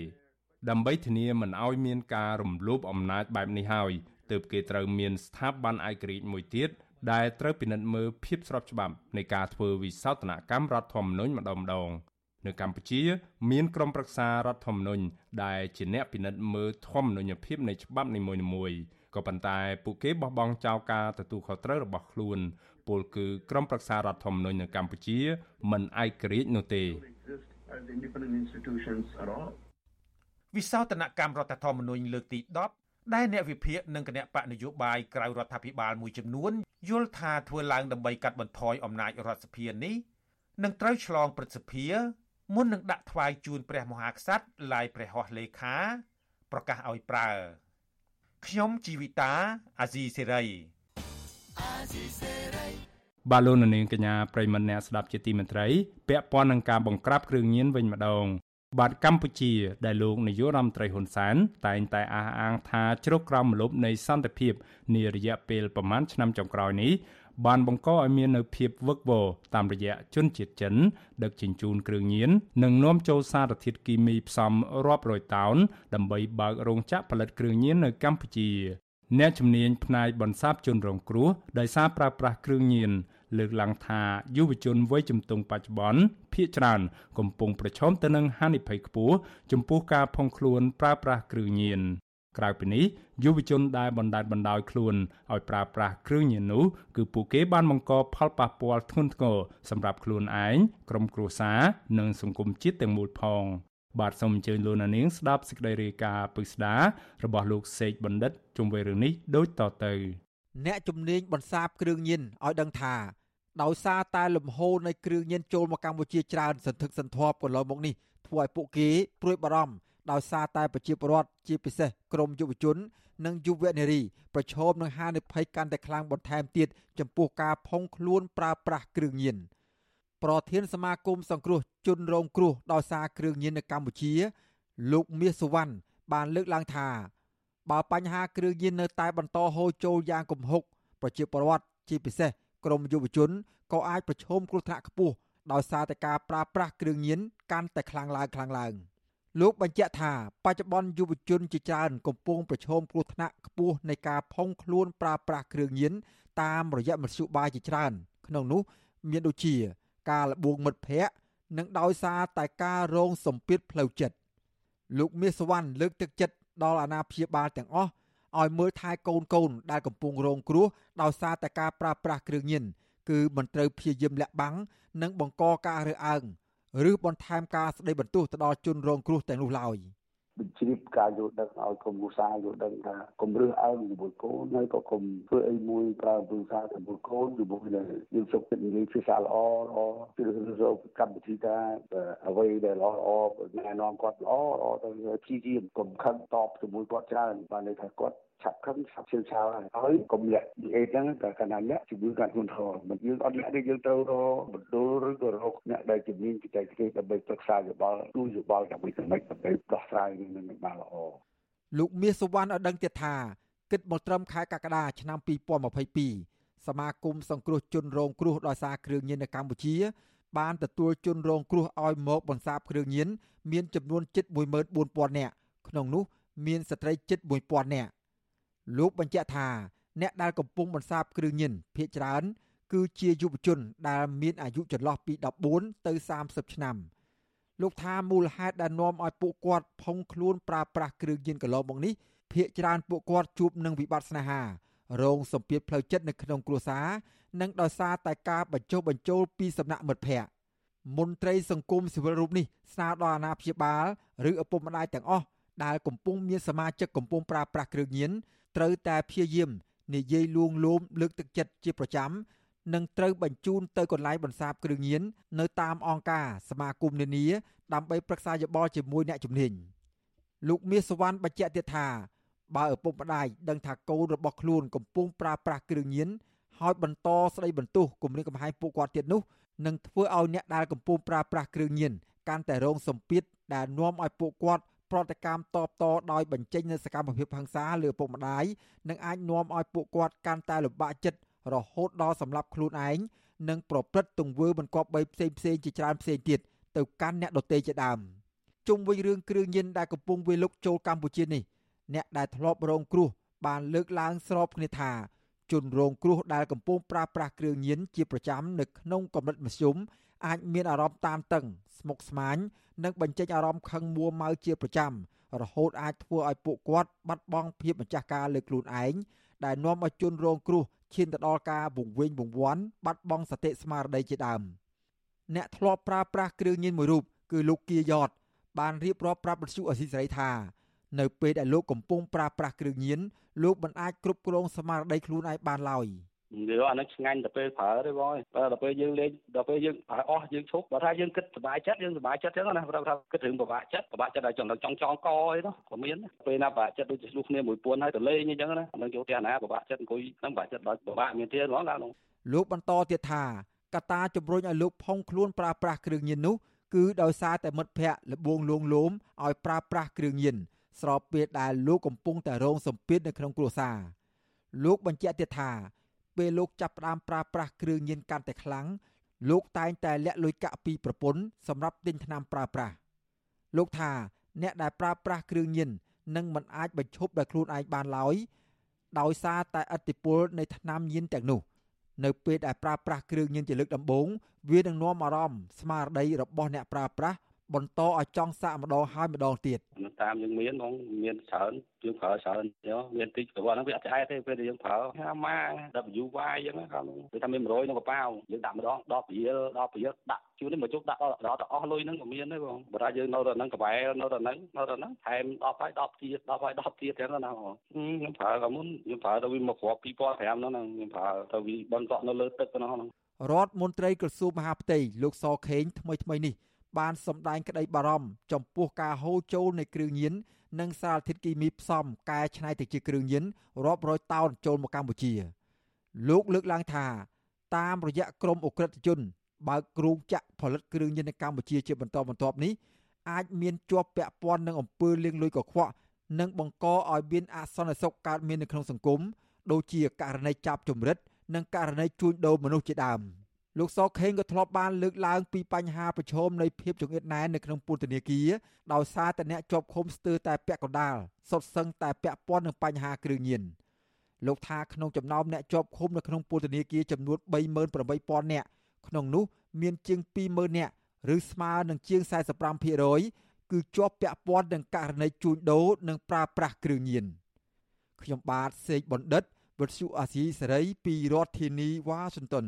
ដើម្បីធានាមិនឲ្យមានការរំលោភអំណាចបែបនេះហើយទើបគេត្រូវមានស្ថាប័នឯករាជ្យមួយទៀត ដែលត្រូវពិនិត្យមើលភាពស្របច្បាប់នៃការធ្វើវិសោធនកម្មរដ្ឋធម្មនុញ្ញម្ដងម្ដងនៅកម្ពុជា មានក្រុមប្រឹក្សារដ្ឋធម្មនុញ្ញដែលជាអ្នកពិនិត្យមើលធម្មនុញ្ញភាពនៃច្បាប់នីមួយៗក៏ប៉ុន្តែពួកគេបោះបង់ចោលការទទួលខុសត្រូវរបស់ខ្លួនពលគឺក្រុមប្រឹក្សារដ្ឋធម្មនុញ្ញនៅកម្ពុជា មិនឯករាជ្យនោះទេវិសោធនកម្មរដ្ឋធម្មនុញ្ញលើកទី10 ដែលអ្នកវិភាគនិងគណៈបកនយោបាយក្រៅរដ្ឋាភិបាលមួយចំនួនយល់ថាធ្វើឡើងដើម្បីកាត់បន្ថយអំណាចរដ្ឋសភានេះនឹងត្រូវឆ្លងព្រឹទ្ធសភាមុននឹងដាក់ថ្វាយជូនព្រះមហាក្សត្រឡាយព្រះហស្ថលេខា ប្រកាសឲ្យប្រើខ្ញុំជីវិតាអាស៊ីសេរីអាស៊ីសេរីបាឡូននាងកញ្ញាប្រិមម្នាក់ស្ដាប់ជាទីមេត្រីពាក់ព័ន្ធនឹងការបង្ក្រាបគ្រឿងញៀនវិញម្ដង បាទកម្ពុជាដែលលោកនាយករដ្ឋមន្ត្រីហ៊ុនសែនតែងតែអះអាងថាជ្រកក្រោមម្លប់នៃសន្តិភាពនារយៈពេលប្រមាណឆ្នាំចុងក្រោយនេះបានបង្កឲ្យមាននៅភាពវឹកវរតាមរយៈជនជាតិចិន ដឹកជញ្ជូនគ្រឿងញៀននិងនាំចូលសារធាតុគីមីផ្សំរាប់រយតោនដើម្បីបើករោងចក្រផលិតគ្រឿងញៀននៅកម្ពុជា អ្នកជំនាញផ្នែកបន្សាបជនរងគ្រោះដោយសារប្រើប្រាស់គ្រឿងញៀន លើកឡើងថាយុវជនវ័យជំទង់បច្ចុប្បន្នភាគច្រើនកំពុងប្រឈមទៅនឹងហានិភ័យខ្ពស់ចំពោះការផុងខ្លួនប្រើប្រាស់គ្រឿងញៀនក្រៅពីនេះយុវជនដែលបណ្តែតបណ្តោយខ្លួនឲ្យប្រើប្រាស់គ្រឿងញៀននោះគឺពួកគេបានបង្កផលប៉ះពាល់ធ្ងន់ធ្ងរសម្រាប់ខ្លួនឯងក្រុមគ្រួសារនិងសង្គមជាតិទាំងមូលផងបាទសូមអញ្ជើញលោកនាងស្ដាប់សេចក្តីរាយការណ៍ពិស្ដារបស់លោកសេកបណ្ឌិតជុំវិញរឿងនេះដូចតទៅ អ្នកជំនាញបន្សាបគ្រឿងញៀនឲ្យដឹងថាដោយសារតែលំហូរនៃគ្រឿងញៀនចូលមកកម្ពុជាច្រើនសន្ធឹកសន្ធាប់កន្លងមកនេះធ្វើឲ្យពួកគេព្រួយបារម្ភដោយសារតែប្រជាពលរដ្ឋជាពិសេសក្រមយុវជន និងយុវនារីប្រឈមនឹងហានិភ័យកាន់តែខ្លាំងបន្ថែមទៀតចំពោះការផុងខ្លួនប្រើប្រាស់គ្រឿងញៀនប្រធានសមាគមសង្គ្រោះជនរងគ្រោះដោយសារគ្រឿងញៀននៅកម្ពុជា លោកមាសសវណ្ណបានលើកឡើងថា បើបញ្ហាគ្រឿងញៀននៅតែបន្តហូរចូលយ៉ាងគំហុកប្រជាពលរដ្ឋជាពិសេសក្រមយុវជនក៏អាចប្រឈមគ្រោះថ្នាក់ខ្ពស់ដោយសារតែការប្រើប្រាស់គ្រឿងញៀនកាន់តែខ្លាំងឡើងខ្លាំងឡើង។លោកបញ្ជាក់ថាបច្ចុប្បន្នយុវជនជាច្រើនកំពុងប្រឈមគ្រោះថ្នាក់ខ្ពស់នៃការផុងខ្លួនប្រើប្រាស់គ្រឿងញៀនតាមរយៈមធ្យោបាយជាច្រើន ក្នុងនោះ មានដូចជា ការលបួងមិត្តភ័ក្តិនិងដោយសារតែការរងសម្ពាធផ្លូវចិត្តលោកមាសវណ្ណលើកទឹកចិត្ត ដល់អាណាព្យាបាលទាំងអស់ឲ្យមើលថែកូនកូនដែលកំពុងរងគ្រោះដោយសារតែការប្រើប្រាស់គ្រឿងញៀនគឺមិនត្រូវព្យាយាមលាក់បាំងនិងបង្កការរើសអើងឬបន្ថែមការស្ដីបន្ទោសទៅដល់ជនរងគ្រោះទាំងនោះឡើយ បញ្ជ្រាបការយល់ដឹងឲ្យគុំគូសាយល់ដឹងថាកុំរើសអើងជាមួយកូនហើយក៏កុំធ្វើអីមួយប្រើពូសាជាមួយកូនជាមួយនឹងយើងជប់ចិត្តនិយាយភាសាល្អល្អជ្រើសរើសរកកម្មវិធីថាអ្វីដែលល្អល្អណែនាំគាត់ល្អល្អទៅព្យាយាមកុំខឹងតបជាមួយគាត់ច្រើនបានន័យថាគាត់ ឆាប់ខឹងឆាប់ឈឺឆាវហើយកុំលាក់និយាយហ្នឹងតែកណ្ដាលលាក់ជំងឺកាន់ធ្ងន់ធ្ងរមិនយើងអត់លាក់ទេយើងត្រូវរកបណ្ដុលឬក៏រកអ្នកដែលជំនាញបច្ចេកទេសដើម្បីប្រឹក្សាយោបល់ទូយោបល់ដើម្បីសម្រេចដើម្បីដោះស្រាយនឹងបានល្អលោកមាសសុវណ្ណឲ្យដឹងទៀតថាគិតមកត្រឹមខែកក្កដាឆ្នាំ2022សមាគមសង្គ្រោះជនរងគ្រោះដោយសារគ្រឿងញៀននៅកម្ពុជា បានទទួលជនរងគ្រោះឲ្យមកបន្សាបគ្រឿងញៀនមានចំនួនជិត14000នាក់ក្នុងនោះមានស្ត្រីជិត1000នាក់ លោកបញ្ជាក់ថាអ្នកដែលកំពុងបន្សាបគ្រឿងញៀនភ ieck ច្រើន គឺជាយុវជនដែលមានអាយុចន្លោះពី14ទៅ30ឆ្នាំលោកថាមូលហេតុដែលនាំឲ្យពួកគាត់ផុងខ្លួនប្រើប្រាស់គ្រឿងញៀនកន្លងមកនេះភ ieck ច្រើនពួកគាត់ជួបនឹងវិបត្តិស្នេហា រងសម្ពាធផ្លូវចិត្តនៅក្នុងគ្រួសារនិងដោយសារតែការបញ្ចុះបញ្ចូលពីសំណាក់មិត្តភ័ក្តិមន្ត្រីសង្គមស៊ីវិលរូបនេះស្នើដល់អាណាព្យាបាលឬឪពុកម្ដាយទាំងអស់ដែលកំពុងមានសមាជិកកំពុងប្រើប្រាស់គ្រឿងញៀន ត្រូវតែព្យាយាមនិយាយលួងលោមលើកទឹកចិត្តជាប្រចាំនិងត្រូវបញ្ជូនទៅកន្លែងបន្សាបគ្រឿងញៀននៅតាមអង្គការសមាគមនានាដើម្បីប្រឹក្សាយោបល់ជាមួយអ្នកជំនាញលោកមាសសវណ្ណបញ្ជាក់ទៀតថាបើឪពុកម្ដាយដឹងថាកូនរបស់ខ្លួនកំពុងប្រើប្រាស់គ្រឿងញៀនហើយបន្តស្ដីបន្ទោសគំរាមកំហែងពួកគាត់ទៀតនោះនឹងធ្វើឲ្យអ្នកដែលកំពុងប្រើប្រាស់គ្រឿងញៀនកាន់តែរងសម្ពាធដែលនាំឲ្យពួកគាត់ ប្រតិកម្មតបតដោយបញ្ចេញនូវសកម្មភាពហិង្សាលើពុកម្ដាយនិងអាចនាំឲ្យពួកគាត់កាន់តែលំបាកចិត្តរហូតដល់សម្លាប់ខ្លួនឯងនិងប្រព្រឹត្តទង្វើមិនគប្បីផ្សេងផ្សេងជាច្រើនផ្សេងទៀតទៅកាន់អ្នកដទៃជាដើមជុំវិញរឿងគ្រឿងញៀនដែលកំពុងវាយលុកចូលកម្ពុជានេះអ្នកដែលធ្លាប់រងគ្រោះបានលើកឡើងស្របគ្នាថាជនរងគ្រោះដែលកំពុងប្រើប្រាស់គ្រឿងញៀនជាប្រចាំនៅក្នុងកម្រិតមធ្យម អាចមានអារម្មណ៍តានតឹង ស្មុគស្មាញនិងបញ្ចេញអារម្មណ៍ខឹងមួម៉ៅជាប្រចាំរហូតអាចធ្វើឲ្យពួកគាត់បាត់បង់ភាពម្ចាស់ការលើខ្លួនឯងដែលនាំឲ្យជនរងគ្រោះឈានទៅដល់ការវង្វេងវង្វាន់បាត់បង់សតិស្មារតីជាដើមអ្នកធ្លាប់ប្រើប្រាស់គ្រឿងញៀនមួយរូបគឺលោកគៀយ៉តបានរៀបរាប់ប្រាប់បទសុអសីសេរីថានៅពេលដែលលោកកំពុងប្រើប្រាស់គ្រឿងញៀនលោកមិនអាចគ្រប់គ្រងស្មារតីខ្លួនឯងបានឡើយ។ និយាយអានឹងឆ្ងាញ់ទៅពេលប្រើទេបងបើដល់ពេលយើងលេងដល់ពេលយើងប្រើអស់យើងឈប់បើថាយើងគិតសុបាយចិត្តយើងសុបាយចិត្តចឹងណាបើថាគិតរឿងពិបាកចិត្តពិបាកចិត្តដល់ចង់ចង់ចង់កអីនោះក៏មានពេលណាពិបាកចិត្តដូចជាឆ្លុះគ្នាមួយពួនហើយទៅលេងអញ្ចឹងណានឹងចូលផ្ទះណាពិបាកចិត្តអង្គុយនឹងពិបាកចិត្តដល់ពិបាកមានទៀតហ្មងឡើងលោកបន្តទៀតថាកត្តាជំរុញឲ្យលោកផុងខ្លួនប្រើប្រាស់គ្រឿងញៀននោះគឺដោយសារតែមិត្តភ័ក្តិលបងលួងលោមឲ្យប្រើប្រាស់គ្រឿងញៀនស្របពេលដែលលោកកំពុងតែរងសម្ពាធនៅក្នុងគ្រួសារលោកបញ្ជាក់ទៀតថា ពេលលោកចាប់ផ្ដើមប្រើប្រាស់គ្រឿងញៀនកាន់តែខ្លាំងលោកតែងតែលាក់លុយកាក់ពីប្រពន្ធសម្រាប់ទិញថ្នាំប្រើប្រាស់លោកថាអ្នកដែលប្រើប្រាស់គ្រឿងញៀននឹងមិនអាចបញ្ឈប់ដោយខ្លួនឯងបានឡើយដោយសារតែឥទ្ធិពលនៃថ្នាំញៀនទាំងនោះនៅពេលដែលប្រើប្រាស់គ្រឿងញៀនជាលើកដំបូងវានឹងនាំអារម្មណ៍ស្មារតីរបស់អ្នកប្រើប្រាស់ បន្តឲ្យចង់សាកម្ដងហើយម្ដងទៀតតាមយើងមានហ្មងមានច្រើនយើងប្រើច្រើនយោមានតិចព្រោះហ្នឹងវាអត់ឆ្អែតទេពេលដែលយើងប្រើហាម៉ា WY អញ្ចឹងគាត់គឺថាមាន100ក្នុងកប៉ាវយើងដាក់ម្ដង10រៀល10រៀលដាក់ជួននេះមកជុកដាក់ដល់ដល់ទៅអស់លុយហ្នឹងក៏មានដែរបងបើថាយើងនៅដល់ហ្នឹងកបែលនៅដល់ហ្នឹងនៅដល់ហ្នឹងថែម10ហើយ10ទៀត10ហើយ10ទៀតចឹងណាបងខ្ញុំប្រើក៏មុនខ្ញុំប្រើទៅវាមកគ្រាប់2005ហ្នឹងខ្ញុំប្រើទៅវាបន្តនៅលើទឹកហ្នឹងរដ្ឋមន្ត្រីក្រសួងមហាផ្ទៃលោកសខេងថ្មីថ្មីនេះ បានសម្ដែងក្តីបារម្ភចំពោះការហូរចូលនៃគ្រឿងញៀននិងសារធាតុគីមីផ្សំកែច្នៃទៅជាគ្រឿងញៀនរាប់រយតោនចូលមកកម្ពុជា លោកលើកឡើងថា តាមរយៈក្រមអ ுக ្រិតជនបើកគ្រោងចាក់ផលិតគ្រឿងញៀននៅកម្ពុជាជាបន្តបន្ទាប់នេះអាចមានជាប់ពាក់ព័ន្ធនឹងអំពើលាងលុយកខ្វក់និងបង្កឲ្យមានអសន្តិសុខកើតមាននៅក្នុងសង្គមដូចជាករណីចាប់ជំរិត និងករណីជួញដូរមនុស្សជាដើម។ លោកសខេងក៏ធ្លាប់បានលើកឡើងពីបញ្ហាប្រឈមនៃភាពចង្អៀតណែននៅក្នុងពន្ធនាគារដោយសារតែអ្នកជាប់ឃុំស្ទើរតែពាក់កណ្ដាលសុទ្ធសឹងតែពាក់ព័ន្ធនឹងបញ្ហាគ្រឿងញៀនលោកថាក្នុងចំណោមអ្នកជាប់ឃុំនៅក្នុងពន្ធនាគារចំនួន38000នាក់ក្នុងនោះមានជាង20000នាក់ឬស្មើនឹងជាង45%គឺជាប់ពាក់ព័ន្ធនឹងករណីជួញដូរនិងប្រើប្រាស់គ្រឿងញៀនខ្ញុំបាទសេកបណ្ឌិតវុទ្ធុអាស៊ីសេរីពីរដ្ឋធានីវ៉ាស៊ីនតោន